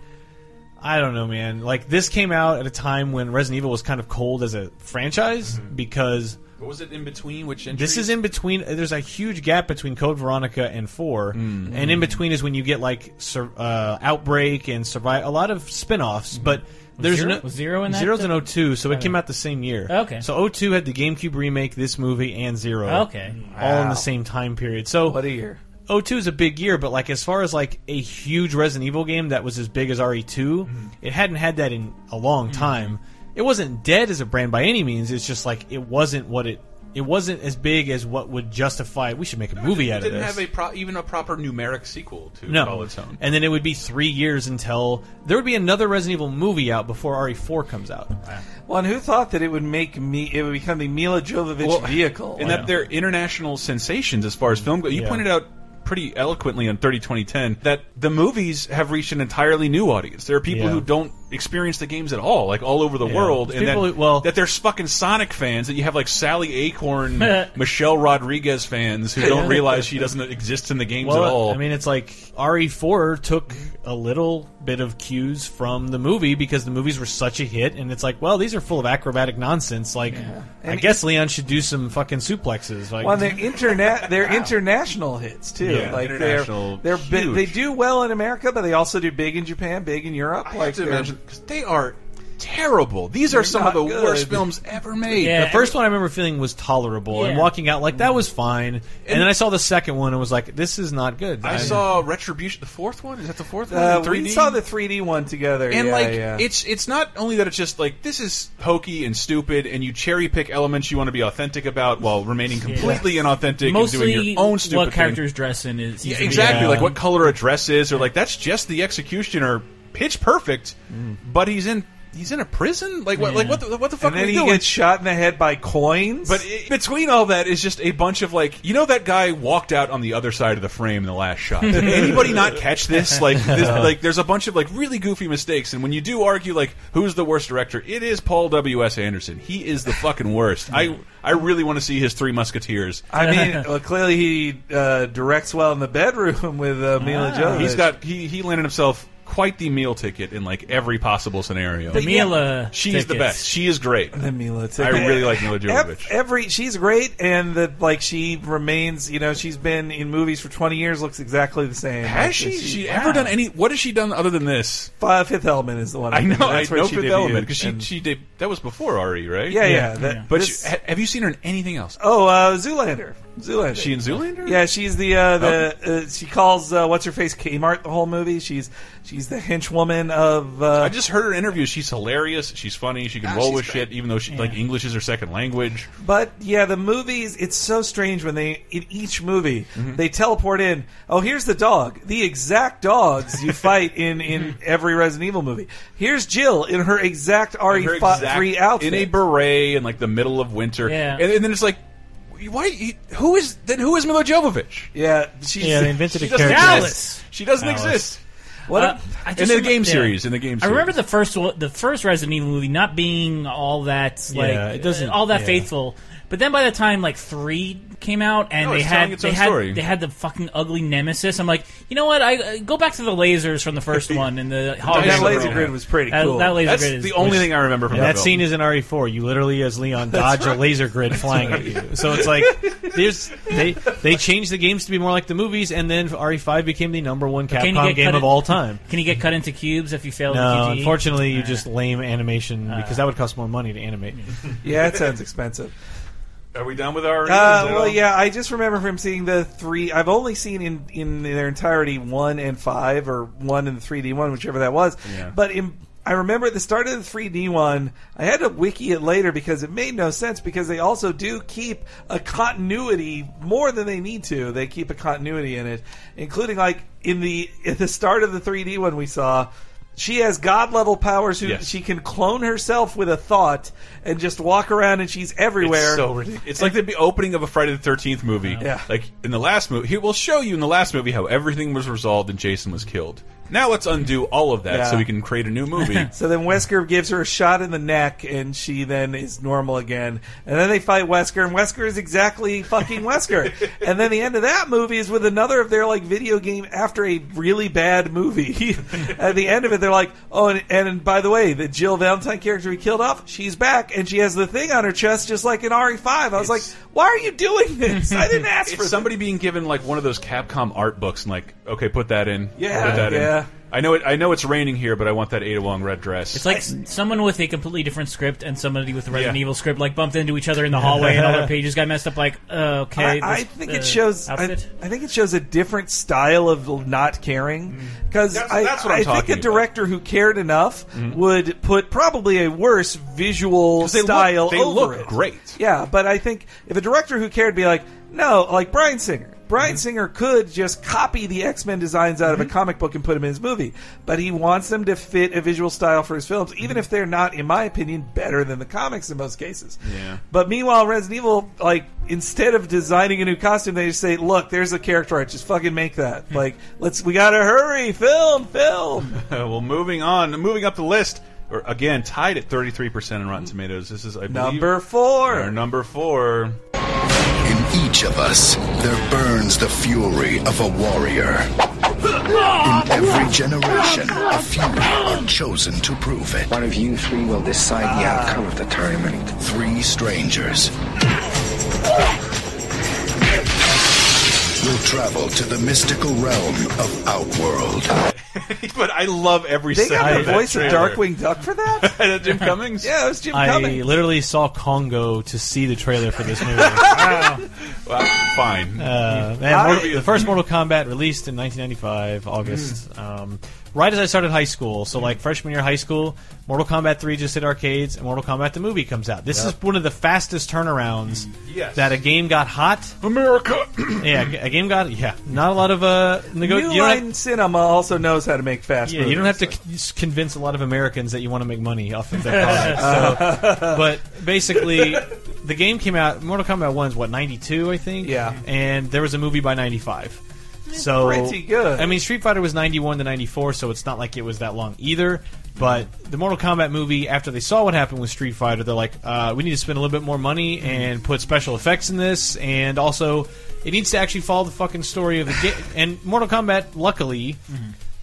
I don't know, man. Like this came out at a time when Resident Evil was kind of cold as a franchise mm-hmm. because. What was it in between? Which This is in between. There's a huge gap between Code Veronica and four, mm. and in between is when you get like uh, Outbreak and Survive. A lot of spin-offs, mm-hmm. but there's Zero- no was Zero in that Zero's in then? 02, so it came out the same year. Okay. so 02 had the GameCube remake, this movie, and Zero. Okay. all in Wow. the same time period. So What a year. 02 is a big year, but like as far as like a huge Resident Evil game that was as big as RE2, mm-hmm. it hadn't had that in a long mm-hmm. time. It wasn't dead as a brand by any means. It's just like it wasn't what it. It wasn't as big as what would justify. We should make a movie it out of this. didn't have a pro- even a proper numeric sequel to no, call its own. and then it would be three years until there would be another Resident Evil movie out before RE4 comes out. Well, and who thought that it would make me? It would become the Milla Jovovich Well, vehicle. and that they're international sensations as far as film goes. You Yeah. pointed out pretty eloquently on 30 2010 that the movies have reached an entirely new audience. There are people Yeah. who don't experience the games at all, like all over the Yeah. world, and People that, who- well- that there's fucking Sonic fans, that you have like Sally Acorn, Michelle Rodriguez fans who don't realize she doesn't exist in the games Well, at all. I mean, it's like RE4 took a little bit of cues from the movie because the movies were such a hit, and it's like, well, these are full of acrobatic nonsense. Like, I guess Leon should do some fucking suplexes. Like, Well, they're internet. They're international hits too. Yeah, like international, they're they're bi- huge. they do well in America, but they also do big in Japan, big in Europe. I like have to imagine because they are terrible. These are They're some of the good. worst films ever made. the first one I remember feeling was tolerable, and walking out like that was fine. And, then I saw the second one and was like, this is not good. I saw Retribution, the fourth one. Is that the fourth one? Uh, in we 3D? saw the 3D one together, and yeah, like yeah. it's it's not only that it's just like this is hokey and stupid, and you cherry pick elements you want to be authentic about while remaining completely inauthentic Mostly, and doing your own stupid what thing. characters dress in is Yeah, seems to exactly. Like what color a dress is, or like that's just the execution, or pitch perfect, but he's in he's in a prison. Like what? Like what? The, what the fuck and then he doing? gets shot in the head by coins. But i between all that is just a bunch of like, you know, that guy walked out on the other side of the frame in the last shot. Did anybody not catch this? Like, this, like, there's a bunch of like really goofy mistakes, and when you do argue like who's the worst director, it is Paul W. S. Anderson. He is the fucking worst. I I really want to see his Three Musketeers. I mean, well, clearly he uh, directs well in the bedroom with uh, Milla Jovovich. He's got he he landed himself quite the meal ticket in like every possible scenario. The Milla she's the best. She is great. The Milla ticket. I really like Milla Jovovich. Every she's great, and that like she remains. You know, she's been in movies for twenty years. Looks exactly the same. Has Like, she? She ever done any? What has she done other than this? Fi- Fifth Element is the one. I know. That's I where know Fifth Element because she she did that was before RE, right? Yeah, yeah, that- but this- she- have you seen her in anything else? Oh, uh, Zoolander. Zoolander. She in Zoolander? Yeah, she's the uh, the uh, she calls uh, what's her face Kmart the whole movie. She's she's the henchwoman of. Uh, I just heard her interview. She's hilarious. She's funny. She can Ah, roll she's with shit, even though she like English is her second language. But yeah, the movies, it's so strange when they, in each movie, Mm-hmm. they teleport in, oh, here's the dog. The exact dogs you fight in, in every Resident Evil movie. Here's Jill in her exact Her RE3 exact- outfit. in a beret in like the middle of winter. Yeah. and, and then it's like, why? Who is then? Who is Milla Jovovich? Yeah, she's, Yeah, they invented she a doesn't character. exist. She doesn't Alice. exist. What? Uh, I in just the remem- game yeah. series? In the game series, I remember the first one, the first Resident Evil movie not being all that like Yeah, it doesn't- all that yeah. faithful. But then by the time like three came out and No, they it's telling had its they own had story. they had the fucking ugly nemesis, I'm like, you know what? I uh, go back to the lasers from the first one and the hologram that girl. laser grid was pretty That- cool. That, laser That's grid is the only thing I remember from And that film. scene is in RE4. You literally, as Leon, dodge a laser grid flying at you. So it's like there's they they changed the games to be more like the movies, and then RE5 became the number one Can you Capcom get game cut of in- all time. Can you get cut into cubes if you fail No, the QTE? unfortunately, you just lame animation because that would cost more money to animate. yeah, it sounds expensive. Are we done with our? Uh, well, yeah, I just remember from seeing the three. I've only seen in in their entirety one and five, or one and the 3D one, whichever that was. Yeah. But in, I remember at the start of the 3D one, I had to wiki it later because it made no sense because they also do keep a continuity more than they need to. They keep a continuity in it, including like in the at the start of the 3D one we saw. She has god level powers. Who Yes. she can clone herself with a thought and just walk around, and she's everywhere. It's so ridiculous. It's like the opening of a Friday the Thirteenth movie. Yeah. Like in the last movie, he will show you in the last movie how everything was resolved and Jason was killed. Now let's undo all of that Yeah. so we can create a new movie. So then Wesker gives her a shot in the neck, and she then is normal again. And then they fight Wesker, and Wesker is exactly fucking Wesker. and then the end of that movie is with another of their like video game after a really bad movie. At the end of it, they're like, "Oh, and, and by the way, the Jill Valentine character we killed off, she's back, and she has the thing on her chest just like in RE5." I was like, "Why are you doing this? I didn't ask for it's somebody being given like one of those Capcom art books and like, okay, put that in. Yeah, put that in. I know it. I know it's raining here, but I want that Ada Wong red dress. It's like s someone with a completely different script and somebody with a Resident Yeah. Evil script like bumped into each other in the hallway and all their pages got messed up. Like, uh, okay, I, I this, think uh, it shows. I. I think it shows a different style of not caring because That's- I, that's what I'm I think talking a about. Director who cared enough would put probably a worse visual 'Cause they look- style they over look it. great. Yeah, but I think if a director who cared be like, no, like Bryan Singer. Bryan Mm-hmm. Singer could just copy the X Men designs out of a mm-hmm. comic book and put them in his movie, but he wants them to fit a visual style for his films, even mm-hmm. if they're not, in my opinion, better than the comics in most cases. Yeah. But meanwhile, Resident Evil, like instead of designing a new costume, they just say, "Look, there's a character art. Just fucking make that. like, let's. We gotta hurry. Film, film." well, moving on, moving up the list. or again tied at 33 percent in Rotten mm-hmm. Tomatoes. This is I believe, Number four. Our number four. Each of us, there burns the fury of a warrior. In every generation, a few are chosen to prove it. One of you three will decide the outcome of the tournament. Three strangers will travel to the mystical realm of Outworld. but I love every They second got the of that voice of trailer. Darkwing Duck for that? Jim Cummings. yeah, it was Jim I Cummings. literally saw Congo to see the trailer for this movie. Well, fine. Uh, man, I- Mortal- the first Mortal Kombat released in 1995, August. Mm. Um, right as I started high school, so like freshman year of high school, Mortal Kombat 3 just hit arcades, and Mortal Kombat the movie comes out. This Yep. is one of the fastest turnarounds Yes. that a game got hot. America. yeah, a game got yeah. Not a lot of uh, nego- New you don't have- Cinema also knows how to make fast yeah, movies. you don't have to con- convince a lot of Americans that you want to make money off of their product. so, but basically, the game came out. Mortal Kombat one One's what ninety two, I think. Yeah. and there was a movie by ninety five. So pretty good. I mean, Street Fighter was ninety one to ninety four, so it's not like it was that long either. But the Mortal Kombat movie, after they saw what happened with Street Fighter, they're like, uh, we need to spend a little bit more money and put special effects in this, and also it needs to actually follow the fucking story of the game. And Mortal Kombat, luckily,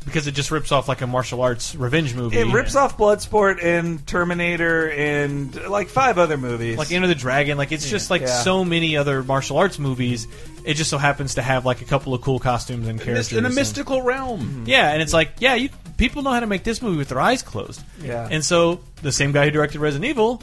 because it just rips off like a martial arts revenge movie. It rips off Bloodsport and Terminator and like five other movies. like Enter the Dragon. Like it's just like Yeah. so many other martial arts movies. It just so happens to have like a couple of cool costumes and characters in a and- mystical realm. Mm-hmm. Yeah, and it's like, yeah, you people know how to make this movie with their eyes closed. Yeah. And so the same guy who directed Resident Evil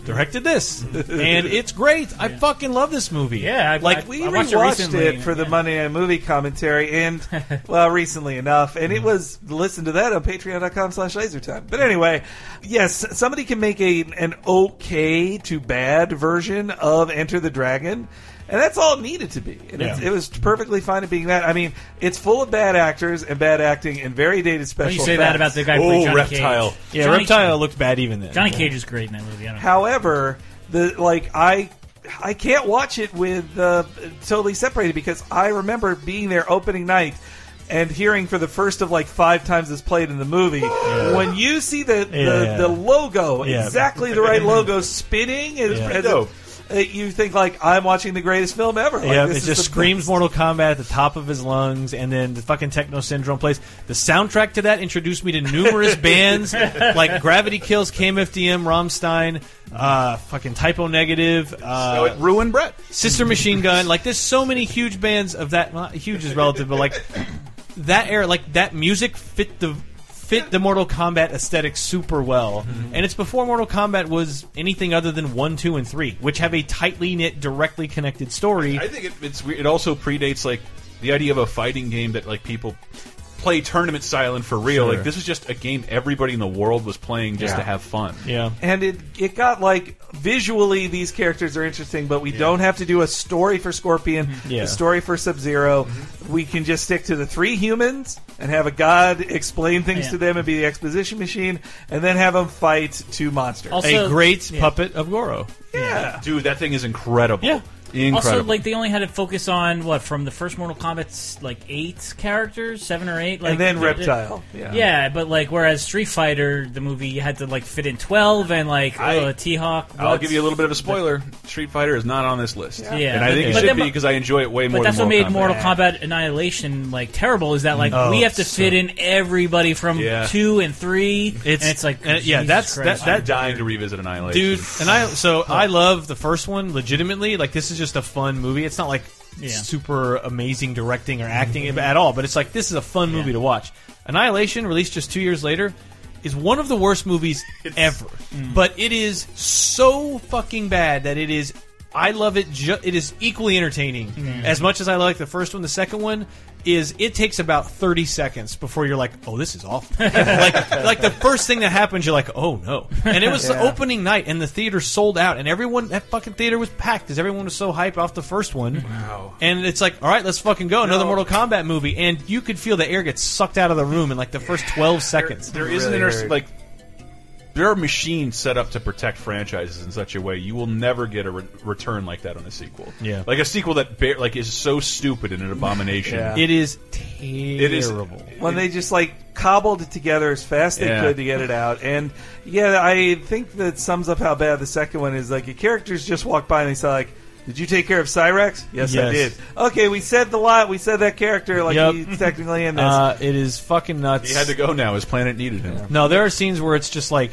directed this, and it's great. I fucking love this movie. Yeah, I- like I- we I watched it rewatched recently, it for the Monday Night Movie commentary, and well, recently enough, and it mm-hmm. was listen to that on Patreon.com/slash LaserTime. But anyway, yes, somebody can make a an okay to bad version of Enter the Dragon. And that's all it needed to be. And it's, Yeah. it was perfectly fine at being that. I mean, it's full of bad actors and bad acting and very dated special Don't you say that about the guy who played Oh, Johnny Reptile. Cage? yeah, Johnny, Reptile looked bad even then. Johnny Cage is great in that movie. I don't know. However, the like I I can't watch it with uh, totally separated because I remember being there opening night and hearing for the first of like five times it's played in the movie. When you see the the, Yeah. the logo, Yeah. exactly the right logo spinning, as, Yeah. as Dope. uh, you think like I'm watching the greatest film ever. Like, Yeah, this it is just screams best. Mortal Kombat at the top of his lungs, and then the fucking Techno Syndrome plays. The soundtrack to that introduced me to numerous bands like Gravity Kills, KMFDM, Rammstein, uh, fucking Type O Negative, uh, So it ruined Brett. Sister Machine Gun. Like, there's so many huge bands of that. Well, huge is relative, but like that era, like that music fit the fit the Mortal Kombat aesthetic super well. Mm-hmm. And it's before Mortal Kombat was anything other than one, two, and three, which have a tightly knit, directly connected story. I think it, it's. It also predates like the idea of a fighting game that like people play tournament style and for real. Sure. Like this is just a game everybody in the world was playing just Yeah. to have fun. yeah. and it it got like visually these characters are interesting, but we don't have to do a story for Scorpion, mm-hmm. Yeah. a story for Sub-Zero mm-hmm. We can just stick to the three humans and have a god explain things Yeah. to them and be the exposition machine, and then have them fight two monsters. Also- a great yeah. puppet of Goro. yeah. Dude, that thing is incredible. Yeah. Incredible. Also, like they only had to focus on what from the first Mortal Kombat's like eight characters, seven or eight, like and then the- Reptile. Yeah. Yeah, but like whereas Street Fighter, the movie you had to like fit in twelve and like I- uh, T Hawk. I'll give you a little bit of a spoiler. Street Fighter is not on this list. Yeah, and I think it should then- be because I enjoy it way more But that's than what made Mortal Mortal Kombat. Kombat Annihilation like terrible. Is that like Oh, we have to so- fit in everybody from Yeah. two and three, It's- and it's like and- yeah, Jesus that's- Christ. that- I'm dying to revisit Annihilation. Dude, and I so I love the first one legitimately. Like this is just a fun movie. It's not like Yeah. super amazing directing or mm-hmm. acting at all, but it's like this is a fun movie to watch. Annihilation, released just two years later, is one of the worst movies ever. Mm. But it is so fucking bad that it is. I love it. Ju- it is equally entertaining mm. as much as I like the first one. The second one is it takes about thirty seconds before you're like, oh, this is awful. like like the first thing that happens, you're like, oh no. And it was the opening night, and the theater sold out, and everyone that fucking theater was packed because everyone was so hyped off the first one. Wow. And it's like, all right, let's fucking go. Another No. Mortal Kombat movie, and you could feel the air get sucked out of the room in like the first twelve seconds. There is an Really interesting like there are machines set up to protect franchises in such a way you will never get a re return like that on a sequel. Yeah. like a sequel that ba- like is so stupid and an abomination. Yeah. It is It is terrible. when they just like cobbled it together as fast as they could to get it out. And yeah, I think that sums up how bad the second one is. Like your characters just walk by and they say like. Did you take care of Cyrax? Yes, I Yes. did. Okay, we said the lot. We said that character like Yep. he's technically in this. Uh, it is fucking nuts. He had to go now. His planet needed him. No, there are scenes where it's just like,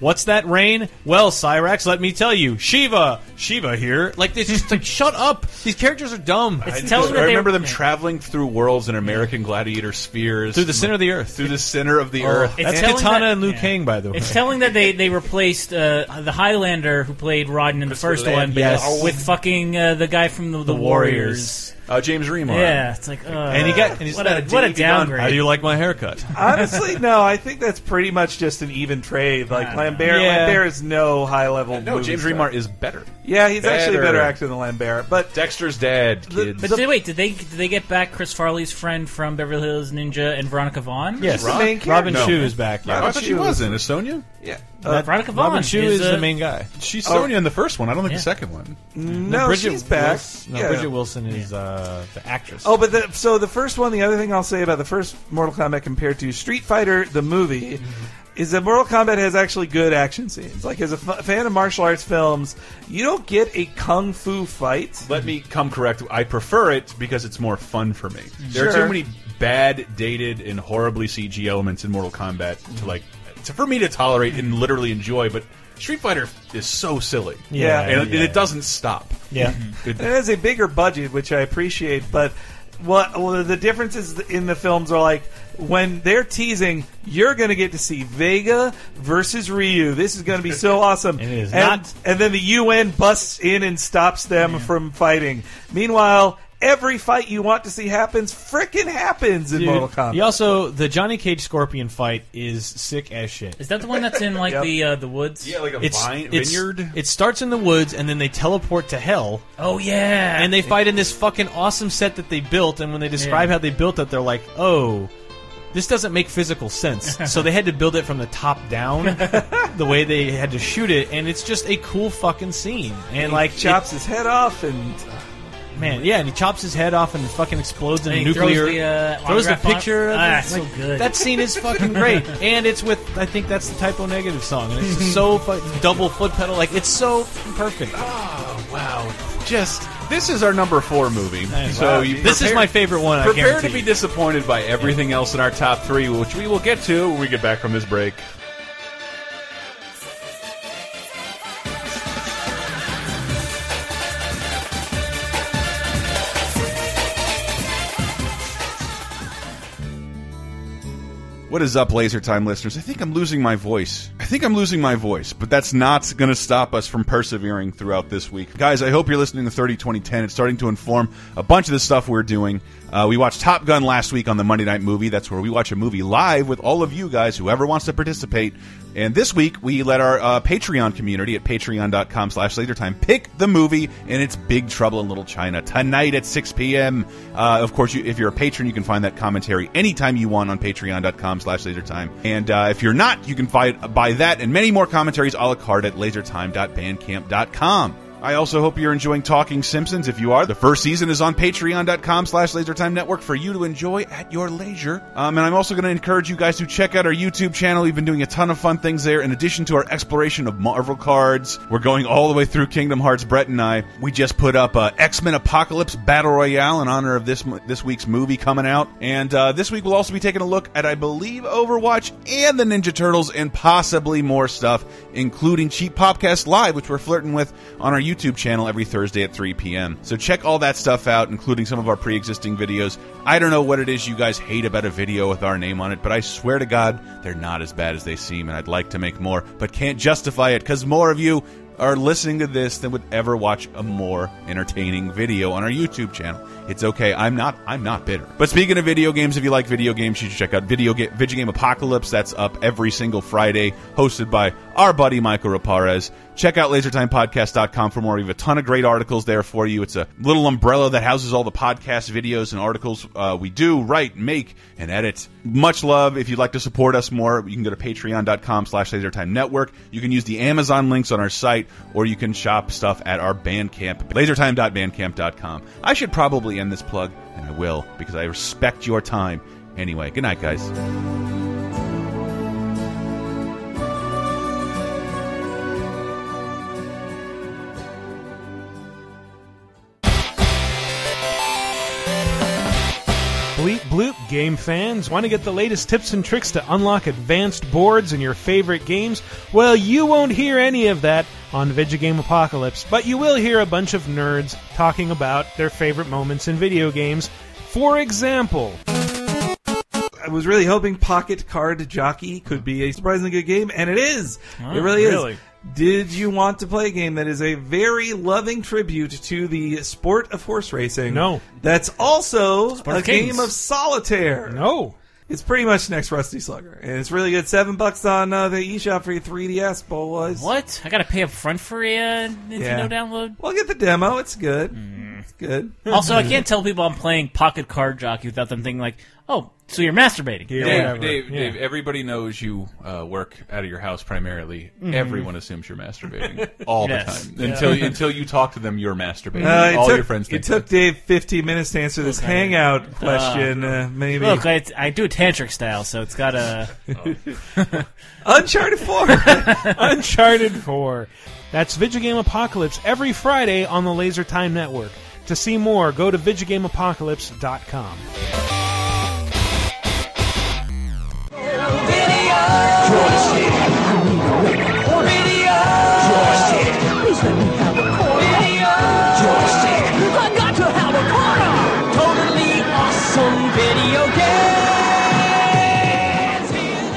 what's that rain? Well, Cyrax, let me tell you, Sheeva, Sheeva here. Like it's just like, shut up. These characters are dumb. I, just- I remember them traveling through worlds in American Gladiator spheres Through the center of the earth. Through the center of the earth. That's telling Katana that- and Liu yeah. Kang, by the way. It's telling that they they replaced uh, the Highlander who played Rodden in the first one Yes. with fucking uh, the guy from the, the, Warriors. Uh, James Remar. Yeah, it's like uh, and he got and he's what a what a How do you like my haircut? Honestly, no. I think that's pretty much just an even trade. Like Lambert, Yeah. Lambert is no high level. No, James Remar is better. Yeah, he's actually a Better. better actor than Lambert. But Dexter's dad, kids. But did, wait, did they did they get back Chris Farley's friend from Beverly Hills Ninja and Veronica Vaughn? Yes, the main Robin character. Shou is back. I Yeah. thought she wasn't. Is Sonya? yeah, That- Veronica Vaughn Robin Shou is, is, uh, the main guy. She's Oh. Sonya in the first one. I don't think Yeah. the second one. no, Bridgette she's back. Wils- no, yeah. Bridgette Wilson is uh, the actress. Oh, but the, so the first one, the other thing I'll say about the first Mortal Kombat compared to Street Fighter the movie is that Mortal Kombat has actually good action scenes. Like as a f- fan of martial arts films, you don't get a kung fu fight. Let me come correct. I prefer it because it's more fun for me. There are too many bad, dated, and horribly CG elements in Mortal Kombat to like to, for me to tolerate and literally enjoy. But Street Fighter is so silly. Yeah. and, it- yeah. it doesn't stop. yeah. It- It has a bigger budget, which I appreciate, but what well, the differences in the films are like when they're teasing, you're going to get to see Vega versus Ryu. This is going to be so awesome. It is and, not- and then the UN busts in and stops them from fighting. Meanwhile, every fight you want to see happens frickin' happens in Dude, Mortal Kombat. He also the Johnny Cage Scorpion fight is sick as shit. Is that the one that's in like Yep. the uh, the woods? yeah, like a It's, vine, it's- vineyard. It starts in the woods and then they teleport to hell Oh yeah, and they fight in this fucking awesome set that they built. And when they describe Yeah. how they built it, they're like, "Oh, this doesn't make physical sense." so they had to build it from the top down, the way they had to shoot it, and it's just a cool fucking scene. And like, chops his head off and it- man, yeah, and he chops his head off and fucking explodes in And he nuclear. throws the, uh, throws the picture. of Ah, it. that's so good. That scene is fucking great, and it's with I think that's the Type O Negative song, and it's just so fu- double foot pedal, like it's so perfect. oh wow! Just this is our number four movie. Wow. So you this is my favorite one. I Prepare guarantee to be disappointed by everything else in our top three, which we will get to when we get back from this break. What is up, Laser Time listeners? I think I'm losing my voice. I think I'm losing my voice, but that's not going to stop us from persevering throughout this week. Guys, I hope you're listening to 30 2010. It's starting to inform a bunch of the stuff we're doing. Uh, we watched Top Gun last week on the Monday Night Movie. That's where we watch a movie live with all of you guys, whoever wants to participate. And this week, we let our uh, Patreon community at patreon.com slash lasertime pick the movie, and it's Big Trouble in Little China tonight at 6 p.m. Uh, of course, you, if you're a patron, you can find that commentary anytime you want on patreon.com slash lasertime. And uh, if you're not, you can buy, buy that and many more commentaries a la carte at lasertime.bandcamp.com. I also hope you're enjoying Talking Simpsons. If you are, the first season is on patreon.com slash lasertime network for you to enjoy at your leisure. Um, and I'm also going to encourage you guys to check out our YouTube channel. We've been doing a ton of fun things there. In addition to our exploration of Marvel cards, we're going all the way through Kingdom Hearts. Brett and I, we just put up uh, X-Men Apocalypse Battle Royale in honor of this this week's movie coming out. And uh, this week we'll also be taking a look at, I believe, Overwatch and the Ninja Turtles and possibly more stuff, including Cheap Popcast Live, which we're flirting with on our YouTube channel every Thursday at 3 p.m. So check all that stuff out, including some of our pre-existing videos. I don't know what it is you guys hate about a video with our name on it, but I swear to God, they're not as bad as they seem, and I'd like to make more, but can't justify it because more of you are listening to this than would ever watch a more entertaining video on our YouTube channel. It's okay. I'm not. I'm not bitter. But speaking of video games, if you like video games, you should check out Video Ga Video Game Apocalypse. That's up every single Friday, hosted by our buddy Mikel Reparaz. Check out lasertimepodcast.com for more. We have a ton of great articles there for you. It's a little umbrella that houses all the podcast videos and articles uh, we do, write, make, and edit. Much love. If you'd like to support us more, you can go to patreon.com slash lasertime network. You can use the Amazon links on our site, or you can shop stuff at our Bandcamp, lasertime.bandcamp.com. I should probably end this plug, and I will, because I respect your time. Anyway, good night, guys. Game fans want to get the latest tips and tricks to unlock advanced boards in your favorite games? Well, you won't hear any of that on Vigigame Apocalypse, but you will hear a bunch of nerds talking about their favorite moments in video games. For example, I was really hoping Pocket Card Jockey could be a surprisingly good game, and it is. Oh, it really, really? is. Did you want to play a game that is a very loving tribute to the sport of horse racing? No. That's also Sport a of Kings. game of solitaire. No. It's pretty much next Rusty Slugger, and it's really good. Seven bucks on uh, the eShop for your 3DS, boys. What? I gotta pay up front for a uh, Nintendo Yeah. download? Well, get the demo. It's good. It's good. Also, I can't tell people I'm playing Pocket Card Jockey without them thinking like, "Oh, so you're masturbating." Dave, Dave, Dave, everybody knows you uh, work out of your house primarily. Mhm. Everyone assumes you're masturbating all Yes. the time. Yeah. Until until you talk to them, you're masturbating. Uh, it all took, your friends It think took Dave 15 minutes to answer this Okay. hangout question. Uh, maybe Look, I, I do it tantric style, so it's got a. Uncharted 4. Uncharted 4. That's Vigigame Apocalypse every Friday on the Laser Time Network. To see more, go to VigigameApocalypse.com. I got to have a corner! Totally awesome video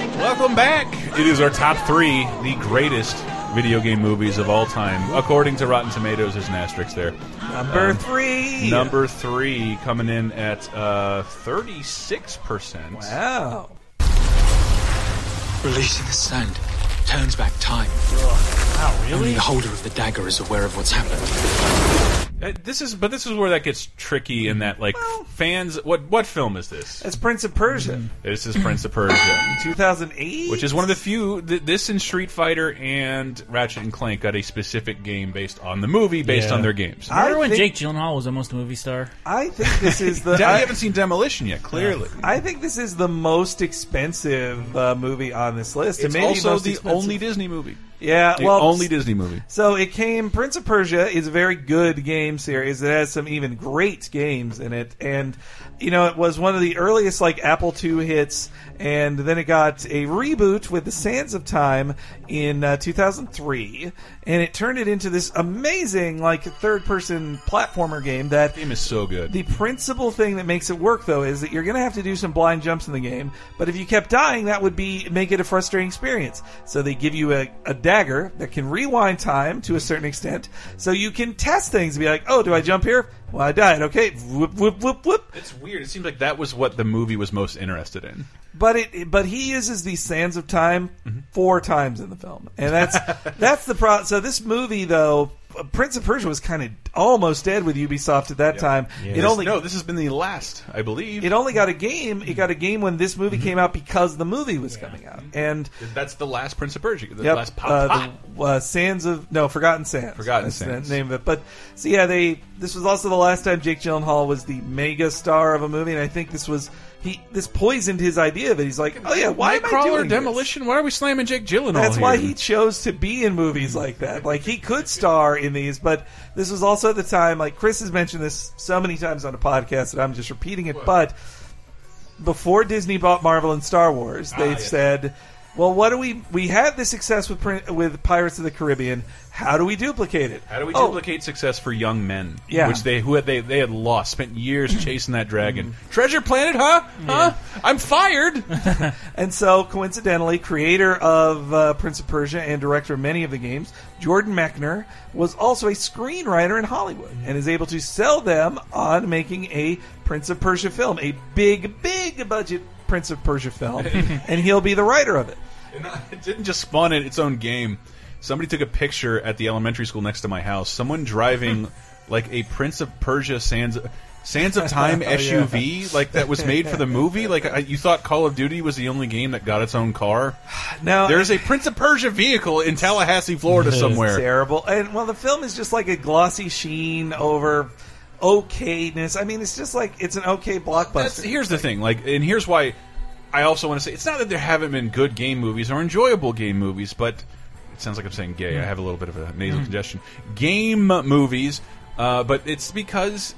games! Welcome back. It is our top three, the greatest video game movies of all time, according to Rotten Tomatoes. There's an asterisk there. Number Um, three. Number three coming in at uh, 36%. Wow. Releasing the sand turns back time. Wow, Only the holder of the dagger is aware of what's happened. Uh, this is, but this is where that gets tricky. In that, like, fans, what what film is this? It's Prince of Persia. This is Prince of Persia, 2008, which is one of the few. Th this and Street Fighter and Ratchet and Clank got a specific game based on the movie, based Yeah. on their games. I Remember when think- Jake Gyllenhaal was almost a movie star? I think this is the. I I, haven't seen Demolition yet. Clearly, I think this is the most expensive uh, movie on this list. it's and maybe also the expensive. only Disney movie. Yeah, The well, only Disney movie. So it came. Prince of Persia is a very good game series. It has some even great games in it, and you know it was one of the earliest like Apple II hits. And then it got a reboot with The Sands of Time in uh, 2003, and it turned it into this amazing like third-person platformer game that game is so good. The principal thing that makes it work though is that you're going to have to do some blind jumps in the game, but if you kept dying, that would be make it a frustrating experience. So they give you a, a dagger that can rewind time to a certain extent, so you can test things and be like, "Oh, do I jump here? Well, I died. Okay, whoop whoop whoop whoop." It's weird. It seems like that was what the movie was most interested in. But it, but he uses the sands of time mm-hmm. four times in the film, and that's that's the pro. So this movie, though, Prince of Persia was kind of almost dead with Ubisoft at that time. It This- only no, this has been the last, I believe. it only got a game. It got a game when this movie came out because the movie was coming out, and That's the last Prince of Persia. The Yep, last pop, uh, the uh, Sands of no Forgotten Sands. Forgotten That's Sands. the name of it. But so yeah, they this was also the last time Jake Gyllenhaal was the mega star of a movie, and I think this was he this poisoned his idea of it. He's like, oh yeah, why am I Nightcrawler, doing? Demolition? Why are we slamming Jake Gyllenhaal? That's why here? he chose to be in movies like that. Like he could star in these, but this was also at the time. Like Chris has mentioned this so many times on the podcast that I'm just repeating it. But before Disney bought Marvel and Star Wars, ah, they yes. said, "Well, what do we? We had the success with with Pirates of the Caribbean. How do we duplicate it? How do we Oh, duplicate success for young men? Yeah. which they who had they they had lost, spent years chasing that dragon. Treasure Planet, huh? Huh? I'm fired. And so, coincidentally, creator of uh, Prince of Persia and director of many of the games, Jordan Mechner, was also a screenwriter in Hollywood and is able to sell them on making a Prince of Persia film, a big, big budget Prince of Persia film, and he'll be the writer of it. Uh, it didn't just spawn in its own game. somebody took a picture at the elementary school next to my house. Someone driving like a Prince of Persia Sands. Sands of Time Oh, yeah. SUV, like that was made for the movie. Like I, you thought Call of Duty was the only game that got its own car. Now There's a Prince of Persia vehicle in Tallahassee, Florida, somewhere. terrible. And well, the film is just like a glossy sheen over okayness. I mean, it's just like it's an okay blockbuster. That's, here's the thing, like, and here's why I also want to say it's not that there haven't been good game movies or enjoyable game movies, but it sounds like I'm saying gay. I have a little bit of a nasal Mm. congestion. Game movies, uh, but it's because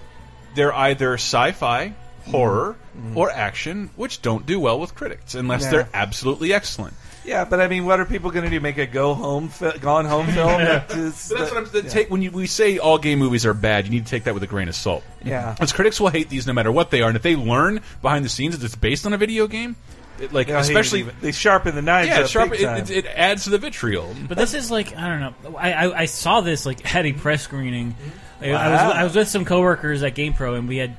they're either sci-fi, horror, or action, which don't do well with critics unless Yeah. they're absolutely excellent. Yeah, but I mean, what are people going to do? Make a go home, fi- gone home film? that is- But that's what I'm the yeah. take when you, we say all game movies are bad. You need to take that with a grain of salt. Yeah. because critics will hate these no matter what they are, and if they learn behind the scenes that it's based on a video game, it, like Yeah, he- especially they sharpen the knives. yeah, up sharp, big it, time. it, it adds to the vitriol. But this is like I don't know. I I, I saw this like at a press screening. I- I Wow. was I was with some coworkers at GamePro, and we had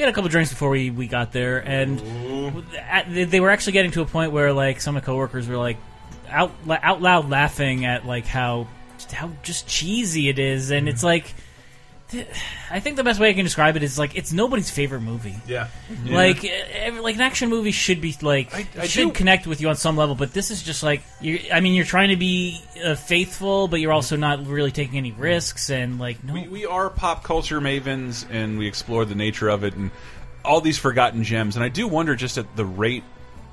we had a couple drinks before we, we got there, and at, they- were actually getting to a point where like some of the coworkers were like out out loud laughing at like how how just cheesy it is, and it's mm-hmm. like. Th- I think the best way I can describe it is like it's nobody's favorite movie. Yeah. Like, eh, every, like an action movie should be like I should do- connect with you on some level, but this is just like you. I mean, you're trying to be uh, faithful, but you're also not really taking any risks, and like no. we, we are pop culture mavens, and we explore the nature of it and all these forgotten gems. And I do wonder just at the rate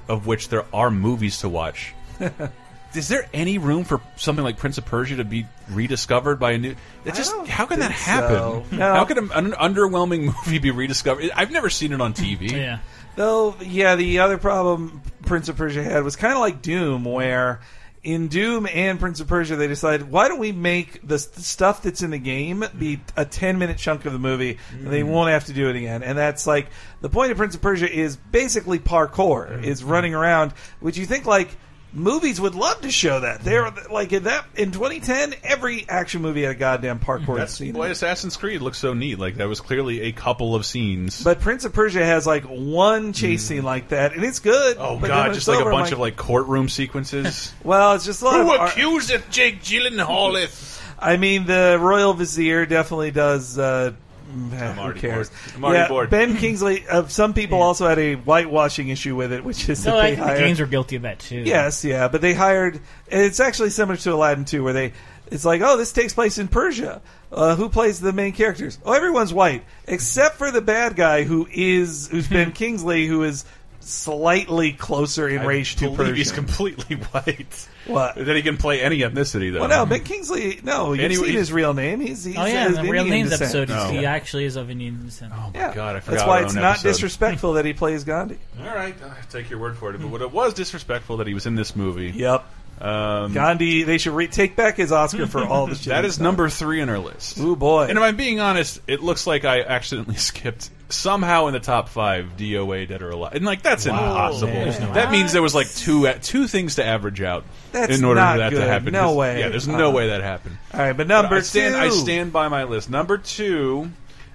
of which there are movies to watch. Is there any room for something like Prince of Persia to be rediscovered by a new? It just how can that happen? so. No. How can an underwhelming movie be rediscovered? I've never seen it on TV. yeah. Though, yeah, the other problem Prince of Persia had was kind of like Doom, where in Doom and Prince of Persia, they decided, why don't we make the st- stuff that's in the game be a 10 minute chunk of the movie, and they mm. won't have to do it again. And that's like, the point of Prince of Persia is basically parkour, mm. is running around, which you think like, Movies would love to show that. They're like in that in 2010, every action movie had a goddamn parkour That's scene. in why. Assassin's Creed looks so neat. Like that was clearly a couple of scenes. But Prince of Persia has like one chase scene like that, and it's good. oh but god, just like over, a I'm bunch of like courtroom sequences. Well, it's just a lot Who of. ar- accuseth Jake Gyllenhaal? I mean, the Royal Vizier definitely does. Uh, mm, who already cares? bored. I'm already yeah, bored. Ben Kingsley. Uh, some people also had a whitewashing issue with it, which is No, that I they think the hired. games are guilty of that too. Yes, yeah, but they hired. and It's actually similar to Aladdin 2, where they. It's like, oh, this takes place in Persia. Uh, who plays the main characters? Oh, everyone's white except for the bad guy, who is who's Ben Kingsley, who is slightly closer in race to believe Persian. he's completely white. What? Then he can play any ethnicity though. well, no, Ben Kingsley. No, you've Anyway, seen his real name. He's, he's Oh yeah, of the real names descent. episode. No. He actually is of Indian descent. Oh my Yeah, god, I forgot. that's why it's not episode. disrespectful that he plays Gandhi. All right, I'll take your word for it. But what it was disrespectful that he was in this movie. Yep. Um, Gandhi, they should re- take back his Oscar for all the shit. that he's is done. number three on our list. Oh boy. And if I'm being honest, it looks like I accidentally skipped somehow in the top five DOA Dead or Alive, and like that's impossible. man. There's no that means there was like two two things to average out That's in order not for that good. to happen. No 'Cause- way. Yeah, there's no Uh-uh. way that happened. All right, but number I stand, two. I stand by my list. Number two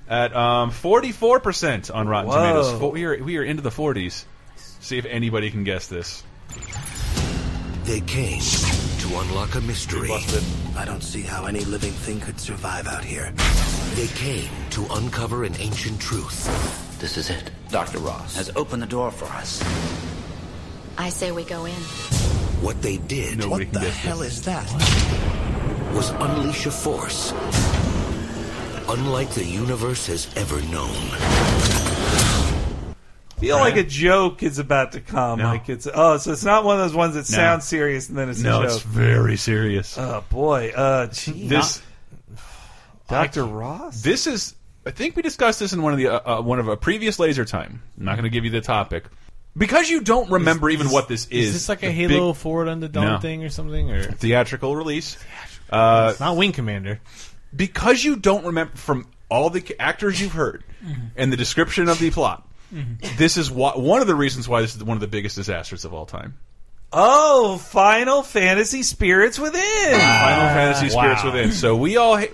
at um, 44% on Rotten Whoa. Tomatoes. Fo- We are we are into the 40s. See if anybody can guess this. They came to unlock a mystery. Busted. I don't see how any living thing could survive out here. They came to uncover an ancient truth. This is it. Dr. Ross has opened the door for us. I say we go in. What they did Nobody what the hell this. is that? Was unleash a force unlike the universe has ever known. Feel like a joke is about to come. No. Like it's oh, so it's not one of those ones that No. sounds serious and then it's No, a it's very serious. oh boy, uh, gee, this Doctor Ross. This is. I think we discussed this in one of the uh, uh, one of a previous laser time. I'm not going to give you the topic because you don't remember even what this is. Is this like a Halo big Forward on the Dawn No. thing or something? Or theatrical release? Uh, it's not Wing Commander. because you don't remember from all the actors you've heard and the description of the plot. This is why, one of the reasons why this is one of the biggest disasters of all time. Oh, Final Fantasy Spirits Within. Final Fantasy Spirits wow. Within. So we all. ha-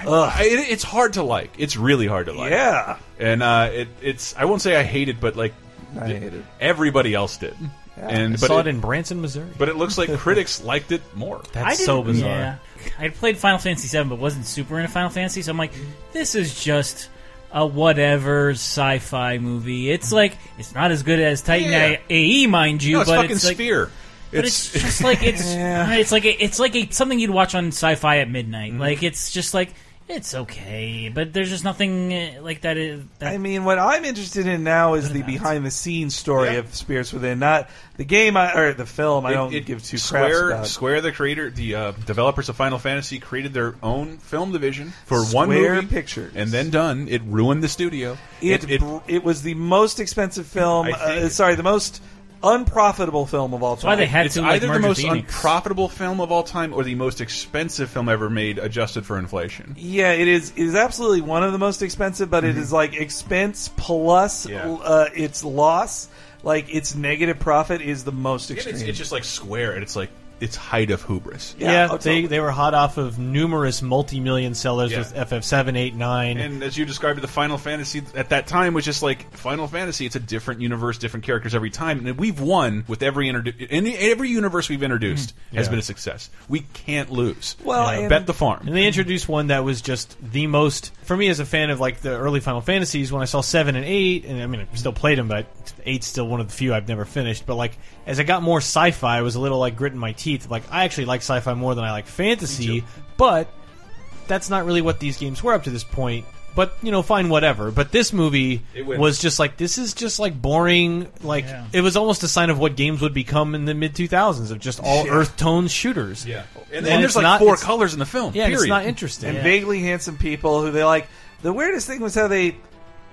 Ugh. I, it, it's hard to like. It's really hard to like. Yeah. and uh, it, it's. I won't say I hate it, but like I hate it. everybody else did. And I but saw it in Branson, Missouri. But it looks like critics liked it more. That's so bizarre. Yeah. I played Final Fantasy VII, but wasn't super into Final Fantasy, so I'm like, this is just a whatever sci-fi movie. It's like it's not as good as Titan Yeah. AE, mind you, No, it's but fucking it's like, Sphere. But It's- it's, just like it's Yeah. it's like a, it's like a, something you'd watch on Sci-Fi at midnight. Mm-hmm. Like it's just like it's okay, but there's just nothing uh, like that. Is, that I mean, what I'm interested in now is the behind the scenes story of Spirits Within, not the game I, or the film. I don't it- give two craps Square, about. Square, the creator, the uh, developers of Final Fantasy, created their own film division for one Square movie, Pictures. and then done. It ruined the studio. It, it, br- it was the most expensive film. I think- Uh, sorry, the most unprofitable film of all time. Why they had it's either the most unprofitable film of all time or the most expensive film ever made, adjusted for inflation. Yeah, it is. It is absolutely one of the most expensive, but it Mhm. is like expense plus Yeah. uh, its loss. Like its negative profit is the most It's, extreme. it's just like Square, and it's like its height of hubris. Yeah, they, they were hot off of numerous multi-million sellers Yeah. with FF7, 8, 9. And as you described the Final Fantasy at that time was just like Final Fantasy. It's a different universe, different characters every time, and we've won with every introdu- any every universe we've introduced has Yeah. been a success. We can't lose. Well, Uh, and- bet the farm. And they introduced one that was just the most for me as a fan of like the early Final Fantasies. When I saw seven and eight, and I mean I still played them, but eight's still one of the few I've never finished. But like as I got more sci-fi, I was a little like gritting my teeth. Like I actually like sci-fi more than I like fantasy, but that's not really what these games were up to this point. But you know, fine, whatever. But this movie was just like this is just like boring. Like Yeah. it was almost a sign of what games would become in the mid two thousands of just all Yeah. earth tone shooters. Yeah, and, And and there's it's like not- four it's- colors in the film. Yeah, and period. it's not interesting. and Yeah. vaguely handsome people who they like. The weirdest thing was how they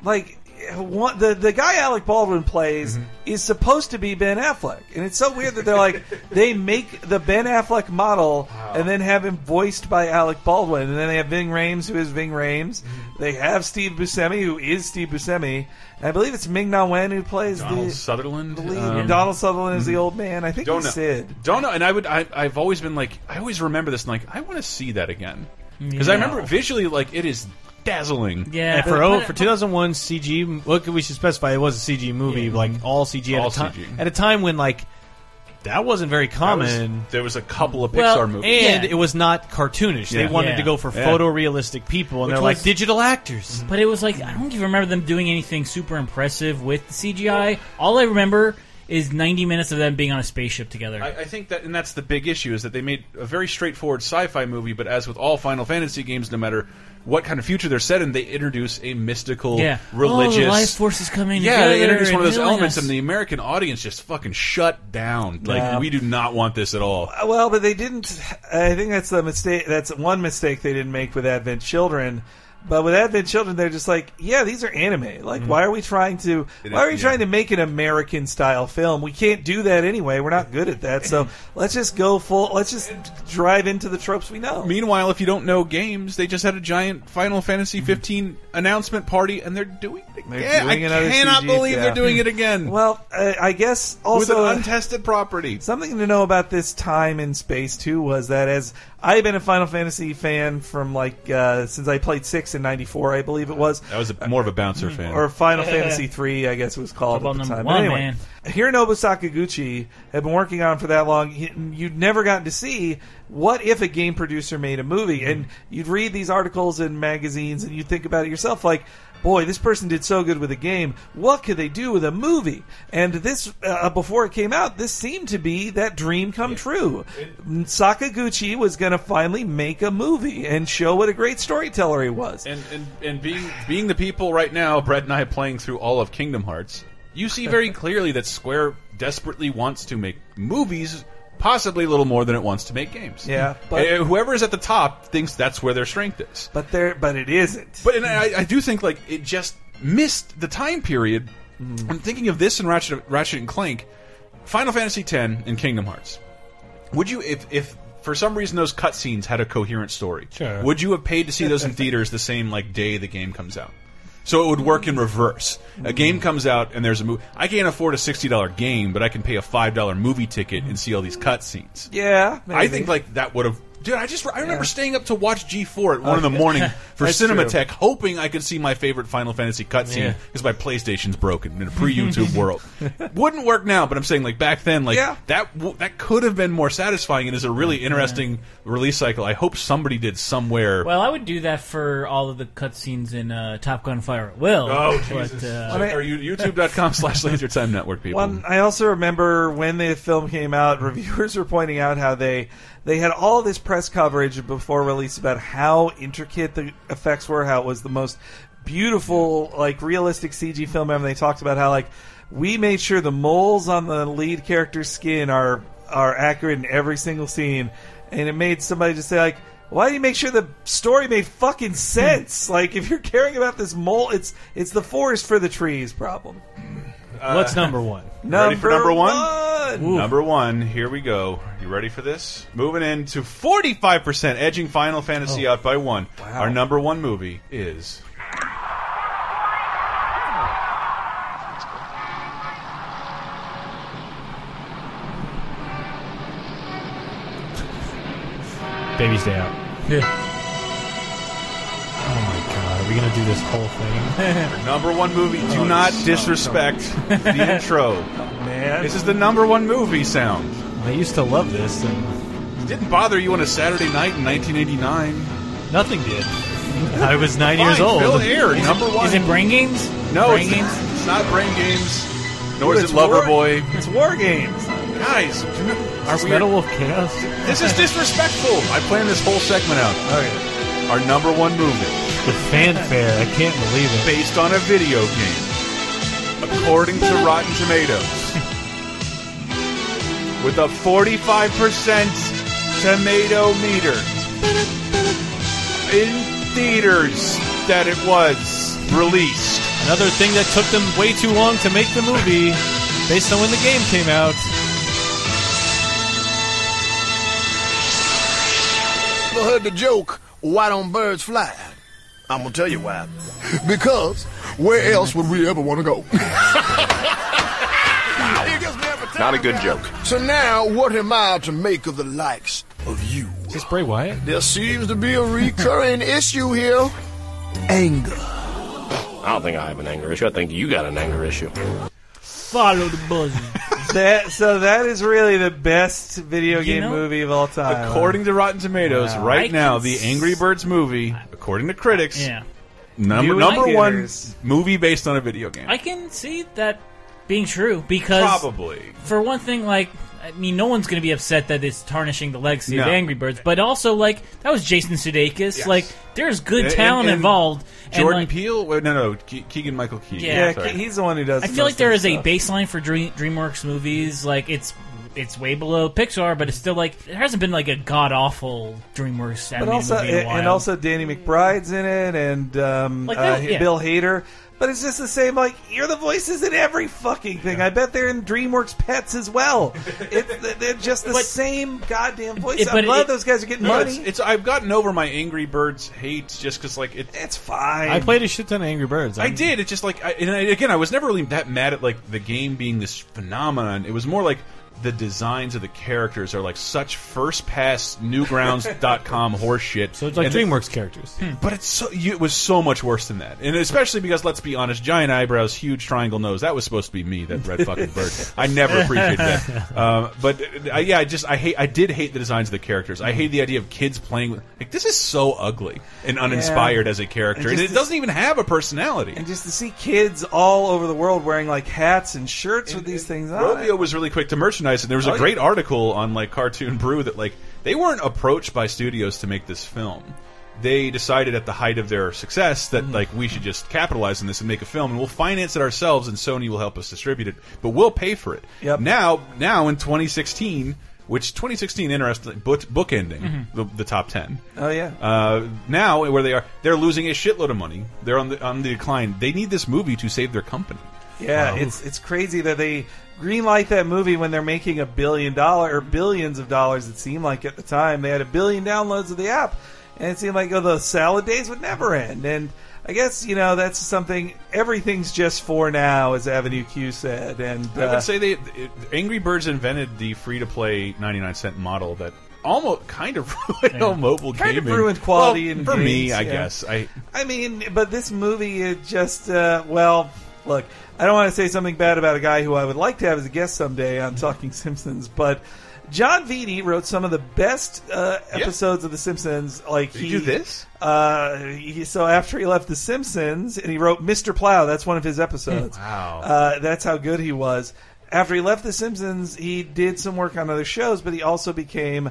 like one, the the guy Alec Baldwin plays Mm-hmm. is supposed to be Ben Affleck, and it's so weird that they're like they make the Ben Affleck model and then have him voiced by Alec Baldwin, and then they have Ving Rhames who is Ving Rhames. Mm-hmm. They have Steve Buscemi who is Steve Buscemi. And I believe it's Ming Na Wen who plays Donald the Sutherland. the lead. um, Donald Sutherland is the old man. I think Don't know. Sid. Don't know. And I would. I, I've always been like. I always remember this. And like, I want to see that again because I remember visually like it is dazzling. Yeah, And for but- oh, but- for 2001 CG, look, we should specify it was a CG movie, like all CG at a time. CG. At a time when like that wasn't very That was- common, there was a couple of Pixar Well, movies. and Yeah. it was not cartoonish. They Yeah. wanted Yeah. to go for Yeah. photorealistic people, and Which they're like digital actors. Mm-hmm. But it was like I don't even remember them doing anything super impressive with the CGI. All I remember is 90 minutes of them being on a spaceship together. I, I think that, and that's the big issue, is that they made a very straightforward sci-fi movie, but as with all Final Fantasy games, no matter what kind of future they're set in, they introduce a mystical, yeah, religious. Oh, the life force is coming. yeah, they introduce one of those elements, us. and the American audience just fucking shut down. Like, Yeah. we do not want this at all. Uh, well, but they didn't. I think that's the mistake. That's one mistake they didn't make with Advent Children. But with Advent Children, they're just like, yeah, these are anime. Like, why are we trying to? It Why are we is- trying to make an American style film? We can't do that anyway. We're not good at that. So let's just go full. Let's just drive into the tropes we know. Meanwhile, if you don't know games, they just had a giant Final Fantasy 15 announcement party, and they're doing it They're again. doing I cannot CG, believe yeah. they're doing it again. Well, uh, I guess with also an uh, untested property. Something to know about this time in space too was that as I've been a Final Fantasy fan from like uh, since I played six in '94, I believe it was, That was a, more of a bouncer fan. or Final Fantasy three, I guess it was called Football at the time. one, but anyway, man. Hironobu Sakaguchi had been working on it for that long. He, you'd never gotten to see what if a game producer made a movie, and you'd read these articles in magazines, and you'd think about it yourself, like. Boy, this person did so good with a game. What could they do with a movie? And this, uh, before it came out, this seemed to be that dream come true. Sakaguchi was going to finally make a movie and show what a great storyteller he was. And, and and being being the people right now, Brett and I playing through all of Kingdom Hearts, you see very clearly that Square desperately wants to make movies, possibly a little more than it wants to make games. Yeah, but- Uh, whoever is at the top thinks that's where their strength is. But there, but it isn't. But and I, I do think like it just missed the time period. I'm thinking of this and Ratchet, Ratchet and Clank, Final Fantasy X, and Kingdom Hearts. Would you, if if for some reason those cutscenes had a coherent story, Sure. would you have paid to see those in theaters the same like day the game comes out? So it would work in reverse. A game mm-hmm. comes out and there's a movie. I can't afford a sixty dollar game, but I can pay a five dollar movie ticket and see all these cutscenes. Yeah, I think like that would have Dude, I just I remember staying up to watch G4 at one in the Okay. morning for That's Cinematech, hoping I could see my favorite Final Fantasy cutscene Yeah. because my PlayStation's broken in a pre-YouTube world. Wouldn't work now, but I'm saying like back then, like Yeah. that w- that could have been more satisfying and is a really interesting release cycle. I hope somebody did somewhere. Well, I would do that for all of the cutscenes in uh, Top Gun Fire at Will. Oh, but, Jesus. uh, Are you YouTube.com slash Laser Time Network people? One, I also remember when the film came out, reviewers were pointing out how they they had all this press coverage before release about how intricate the effects were, how it was the most beautiful, like realistic CG film ever. They talked about how like we made sure the moles on the lead character's skin are are accurate in every single scene, and it made somebody just say like. Why do you make sure the story made fucking sense? Hmm. like, if you're caring about this mole, it's it's the forest for the trees problem. Uh, What's number one? ready for number one? one? Number one, here we go. You ready for this? Moving into 45%, edging Final Fantasy oh. out by one. Our number one movie is. Baby's Day Out. Oh my god, are we gonna do this whole thing? Number one movie. Do oh, not disrespect the intro. Man. This is the number one movie sound. I used to love this, and It didn't bother you on a Saturday night in 1989. nothing did. I was nine Fine, years old. Bill Air, number one. is it Brain Games? no, Brain it's, Games? it's not Brain Games. Nor is It's it Loverboy. It's War Games. Guys, not- we- Metal Wolf Chaos? this is disrespectful. I planned this whole segment out. Okay. Our number one movie. The fanfare, I can't believe it. based on a video game. According to Rotten Tomatoes. With a 45% tomato meter. In theaters that it was released. Another thing that took them way too long to make the movie, based on when the game came out. Ever heard the joke, why don't birds fly? I'm gonna tell you why. Because where else would we ever want to go? Not a good joke. So now, what am I to make of the likes of you? Is this Bray Wyatt? There seems to be a recurring issue here. Anger. I don't think I have an anger issue. I think you got an anger issue. Follow the buzz. That so that is really the best video You game know- movie of all time. According to Rotten Tomatoes, Wow. right I now, the Angry Birds movie, according to critics, yeah. number Viewing number one movie based on a video game. I can see that being true because Probably. for one thing, like I mean, no one's going to be upset that it's tarnishing the legacy of Angry Birds, but also like that was Jason Sudeikis. Yes. Like there's good And- talent and- involved. And, Jordan like, Peele? Wait, No, no, Keegan Michael Key. Yeah. yeah, he's the one who does. I feel like there is there of is the a baseline for Dream, DreamWorks movies. Like it's it's way below Pixar, but it's still like there hasn't been like a god awful DreamWorks But also, movie in a while. and also Danny McBride's in it, and um, Like uh, yeah. Bill Hader. But it's just the same. Like you're the voices in every fucking thing. I bet they're in DreamWorks Pets as well. It, they're just the But- same goddamn voice. it- I'm but glad it- those guys are getting No, money. it's, it's I've gotten over my Angry Birds hate just because like it. It's fine. I played a shit ton of Angry Birds. I I'm- did. It's just like, I, and I, again, I was never really that mad at like the game being this phenomenon. It was more like the designs of the characters are like such first pass newgrounds.com horseshit. So it's like And- DreamWorks characters. But it's so you, it was so much worse than that, and especially because let's be honest, giant eyebrows, huge triangle nose. That was supposed to be me, that red fucking bird. I never appreciated that. Um, but uh, yeah, I just I hate I did hate the designs of the characters. I hate the idea of kids playing with like this is so ugly and uninspired as a character, And and, it to- doesn't even have a personality. and just to see kids all over the world wearing like hats and shirts with these things on. Rovio was really quick to merchandise, and there was a Oh, great yeah. article on like Cartoon Brew that like they weren't approached by studios to make this film. They decided at the height of their success that like we should just capitalize on this and make a film, and we'll finance it ourselves, and Sony will help us distribute it, but we'll pay for it. Yep. Now, now in 2016, which 2016 interesting book, bookending the, the top 10. Oh yeah. Uh, now where they are, they're losing a shitload of money. They're on the on the decline. They need this movie to save their company. Yeah, Wow. it's it's crazy that they greenlight that movie when they're making a billion dollar or billions of dollars. It seemed like at the time they had a billion downloads of the app, and it seemed like oh, the salad days would never end. And I guess you know that's something. Everything's just for now, as Avenue Q said. And I uh, would say they it, Angry Birds invented the free to play 99 cent model that almost kind of ruined all mobile Kind of gaming. ruined quality Well, in for me, I yeah. guess. I I mean, but this movie it just uh, well, look, I don't want to say something bad about a guy who I would like to have as a guest someday on Talking Simpsons, but Jon Vitti wrote some of the best uh, episodes of The Simpsons. Like Did he he do this? Uh, he, so after he left The Simpsons, and he wrote Mr. Plow. That's one of his episodes. Wow. Uh, that's how good he was. After he left The Simpsons, he did some work on other shows, but he also became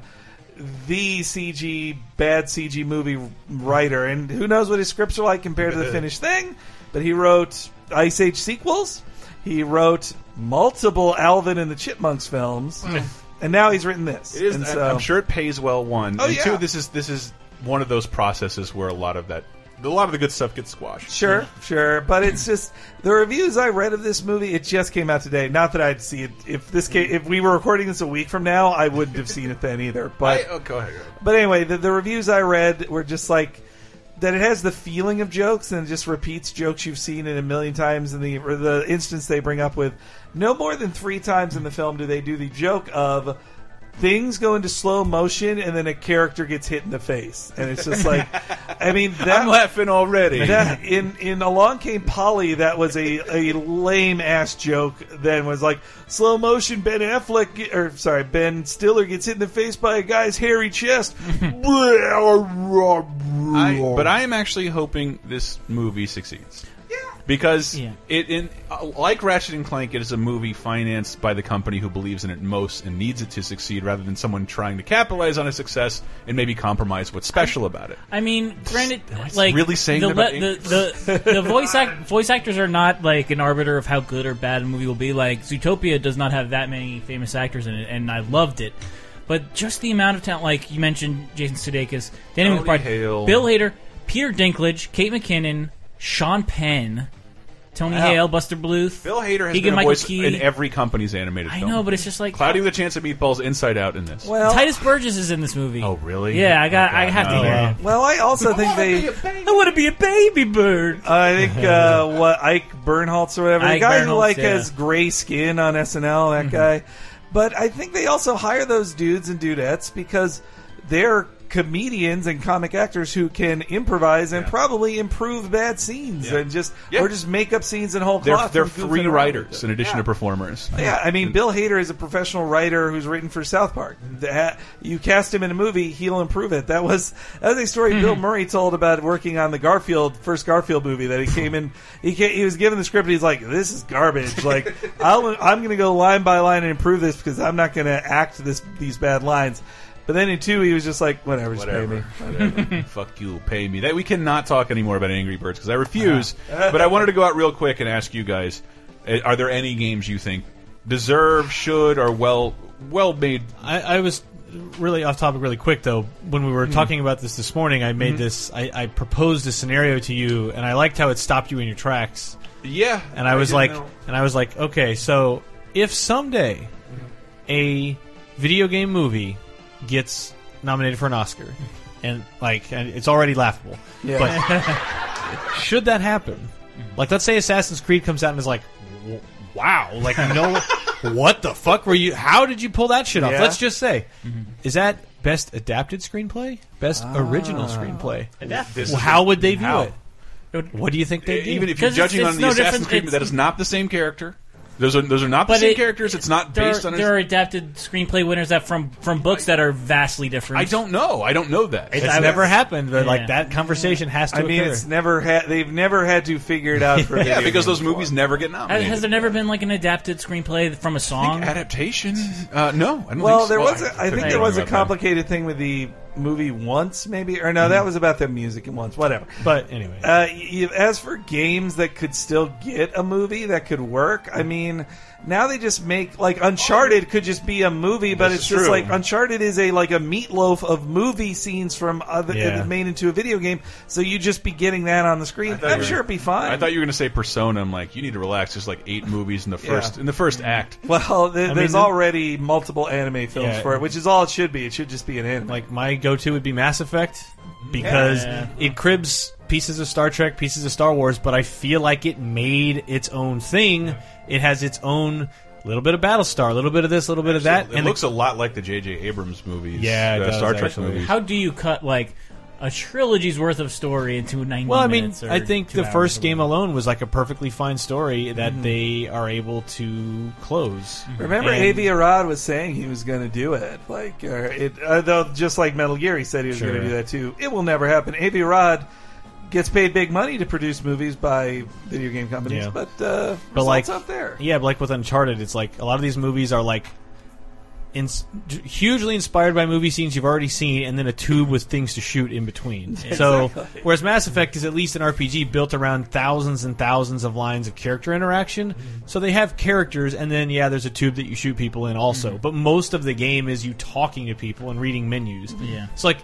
the CG bad CG movie writer. And who knows what his scripts are like compared to the finished thing? But he wrote Ice Age sequels. He wrote multiple Alvin and the Chipmunks films, hmm. and now he's written this. It is. And I- so, I'm sure it pays well. One. Oh, and yeah. two. This is this is one of those processes where a lot of that, a lot of the good stuff gets squashed. Sure, sure, but it's just the reviews I read of this movie. It just came out today. Not that I'd see it if this came, if we were recording this a week from now, I wouldn't have seen it then either. But I- oh, go ahead. But anyway, the, the reviews I read were just like that. It has the feeling of jokes and just repeats jokes you've seen in a million times. In the the instance they bring up with no more than three times in the film do they do the joke of things go into slow motion and then a character gets hit in the face, and it's just like, I mean, that, I'm laughing already. that in in Along Came Polly, that was a, a lame ass joke. Then was like slow motion. Ben Affleck, or sorry, Ben Stiller gets hit in the face by a guy's hairy chest. I, but I am actually hoping this movie succeeds. Because it in uh, like Ratchet and Clank, it is a movie financed by the company who believes in it most and needs it to succeed, rather than someone trying to capitalize on its success and maybe compromise what's special about it. I mean, granted, like really saying the, about the, the, the voice act, voice actors are not like an arbiter of how good or bad a movie will be. Like Zootopia does not have that many famous actors in it, and I loved it. But just the amount of talent, like you mentioned, Jason Sudeikis, Danny McBride, Bill Hader, Peter Dinklage, Kate McKinnon, Sean Penn, Tony Wow. Hale, Buster Bluth, Bill Hader has Keegan been a Michael voice Key. in every company's animated I film. know, but it's just like Cloudy with a Chance of Meatballs, Inside Out in this. Well- Tituss Burgess is in this movie. Oh, really? Yeah, I got. Oh, I God, have no. to hear it. Well, I also think they. I want to be a baby bird. I think uh, what Ike Bernholtz or whatever, the Ike guy who Barinholtz, like yeah. has gray skin on SNL, that guy. But I think they also hire those dudes and dudettes because they're comedians and comic actors who can improvise and probably improve bad scenes Yeah. and just Yeah. or just make up scenes in whole They're, they're free writers in addition Yeah. to performers. Yeah, I mean, Bill Hader is a professional writer who's written for South Park. Mm-hmm. That you cast him in a movie, he'll improve it. That was that was a story mm-hmm. Bill Murray told about working on the Garfield first Garfield movie. That he came in, he came, he was given the script. And he's like, "This is garbage. Like, I'll, I'm going to go line by line and improve this because I'm not going to act this these bad lines." But then in two, he was just like, "Whatever, just pay me." Whatever. Fuck you, pay me. That we cannot talk anymore about Angry Birds because I refuse. but I wanted to go out real quick and ask you guys: eh, Are there any games you think deserve, should, or well, well made? I, I was really off topic really quick though when we were Mhm. talking about this this morning i made Mhm. this I, I proposed a scenario to you and i liked how it stopped you in your tracks Yeah, and i I was like know. and i was like okay so if someday a video game movie gets nominated for an oscar and like and it's already laughable Yeah. but should that happen like let's say assassin's creed comes out and is like wow like no what the fuck were you how did you pull that shit off Yeah. let's just say is that best adapted screenplay best original Ah. screenplay This Well, how would they view how? it what do you think they do Even if you're judging it's on the no Assassin's Creed, that is not the same character. Those are those are not the But same it- characters. It's not There, based on. there are adapted screenplay winners that from from books that are vastly different. I don't know. I don't know that. it's I- never happened but Yeah. like that conversation has to I mean, occur. it's never had. They've never had to figure it out for. yeah, because games those movies never get Has, nominated. has there never been like an adapted screenplay from a song? adaptation? Uh, no, I don't Well, think so. there was. I A, I could think there was a about that. complicated thing with the movie once, maybe, or no, that was about the music in once. Whatever. but anyway Uh, y- as for games that could still get a movie that could work, I mean, now they just make like Uncharted could just be a movie, but This it's is just true. like Uncharted is a like a meatloaf of movie scenes from other Yeah. Uh, made into a video game. So you just be getting that on the screen. thought I'm you sure it'd be fine. I thought you were going to say Persona. I'm like, you need to relax. There's like eight movies in the Yeah. first in the first act. well, th- I there's mean, already multiple anime films Yeah. for it, which is all it should be. It should just be an anime. like my go-to would be Mass Effect mm-hmm. because Yeah. it cribs pieces of Star Trek, pieces of Star Wars, but I feel like it made its own thing. It has its own little bit of Battlestar, a little bit of this, a little bit of that, It and the- looks a lot like the J.J. Abrams movies. Yeah, it uh, does, Star Trek actually. movies. How do you cut like a trilogy's worth of story into ninety? Well, I mean, minutes or I think the first game alone was like a perfectly fine story that Mhm. they are able to close. Remember, And- Avi Arad was saying he was going to do it. Like, uh, it, uh, though, just like Metal Gear, he said he was Sure. going to do that too. It will never happen. Avi Arad gets paid big money to produce movies by video game companies, Yeah. but uh, but like up there. Yeah, but like with Uncharted, it's like a lot of these movies are like in, hugely inspired by movie scenes you've already seen, and then a tube with things to shoot in between. So, Exactly. whereas Mass Effect is at least an RPG built around thousands and thousands of lines of character interaction, so they have characters, and then yeah, there's a tube that you shoot people in also. But most of the game is you talking to people and reading menus. Yeah. it's like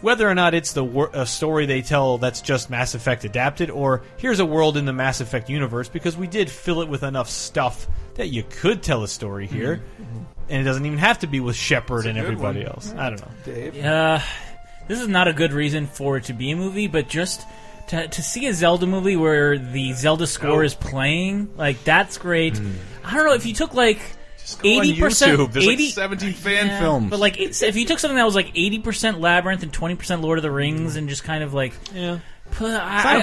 whether or not it's the wor- a story they tell that's just Mass Effect adapted, or here's a world in the Mass Effect universe, because we did fill it with enough stuff that you could tell a story here, and it doesn't even have to be with Shepard and everybody one. else. I don't know. Uh, this is not a good reason for it to be a movie, but just to, to see a Zelda movie where the Zelda score is playing, like that's great. I don't know if you took like go on eighty percent, YouTube. There's like 17 fan films. but like it's, if you took something that was like eighty percent Labyrinth and twenty percent Lord of the Rings, and just kind of like yeah. Put, I, It's not I- I-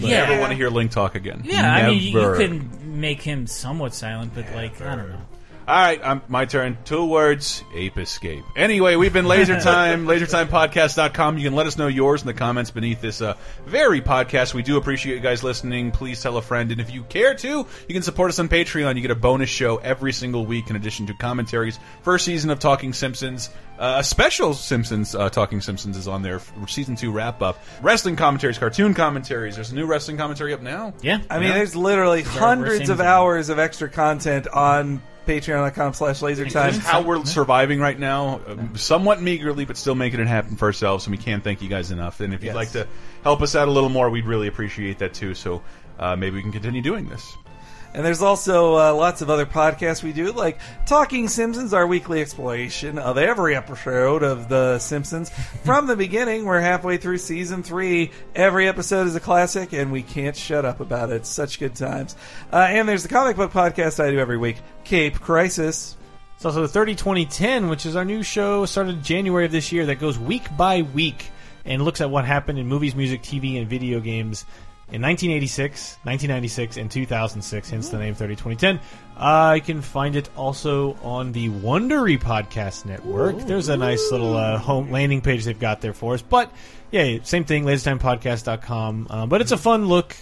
but- yeah, Never want to hear Link talk again. Yeah, I mean, you, you can make him somewhat silent, but like I don't know. All right, um, my turn. Two words: ape escape. Anyway, we've been Laser Time, LaserTimePodcast.com. You can let us know yours in the comments beneath this uh, very podcast. We do appreciate you guys listening. Please tell a friend, and if you care to, you can support us on Patreon. You get a bonus show every single week in addition to commentaries. First season of Talking Simpsons, uh, a special Simpsons uh, Talking Simpsons is on there for season two wrap up. Wrestling commentaries, cartoon commentaries. There's a new wrestling commentary up now. Yeah, I mean, Yeah. there's literally We're- we're hundreds of hours of extra content on patreon.com slash lasertime. That's how we're surviving right now, um, somewhat meagerly, but still making it happen for ourselves. And we can't thank you guys enough. And if you'd Yes. like to help us out a little more, we'd really appreciate that too. So uh, maybe we can continue doing this. And there's also uh, lots of other podcasts we do, like Talking Simpsons, our weekly exploration of every episode of The Simpsons. From the beginning, we're halfway through season three. Every episode is a classic, and we can't shut up about it. Such good times. Uh, and there's the comic book podcast I do every week, Cape Crisis. It's also the 30 2010, which is our new show started January of this year that goes week by week and looks at what happened in movies, music, TV, and video games in 1986, 1996, and 2006, hence the name 30 2010. Uh, you can find it also on the Wondery Podcast Network. There's a nice little uh, home landing page they've got there for us. But yeah, same thing, lasertimepodcast.com. Uh, but it's a fun look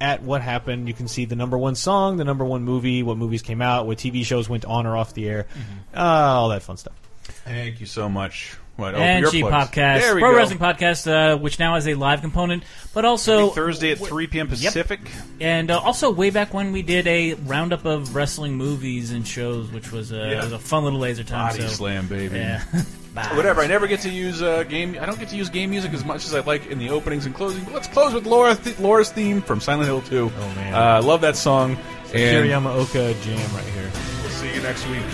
at what happened. You can see the number one song, the number one movie, what movies came out, what TV shows went on or off the air, uh, all that fun stuff. Thank you so much. What, and G plugs. Podcast, Pro go. Wrestling Podcast, uh, which now has a live component, but also Every Thursday at 3 p.m. Pacific. And uh, also, way back when we did a roundup of wrestling movies and shows, which was, uh, Yeah. was a fun little laser time. Body so, slam, baby. Yeah. Whatever. I never get to use uh, game. I don't get to use game music as much as I like in the openings and closing. But let's close with Laura th Laura's theme from Silent Hill 2. Oh man, uh, love that song. It's And Akira Yamaoka jam right here. we'll see you next week.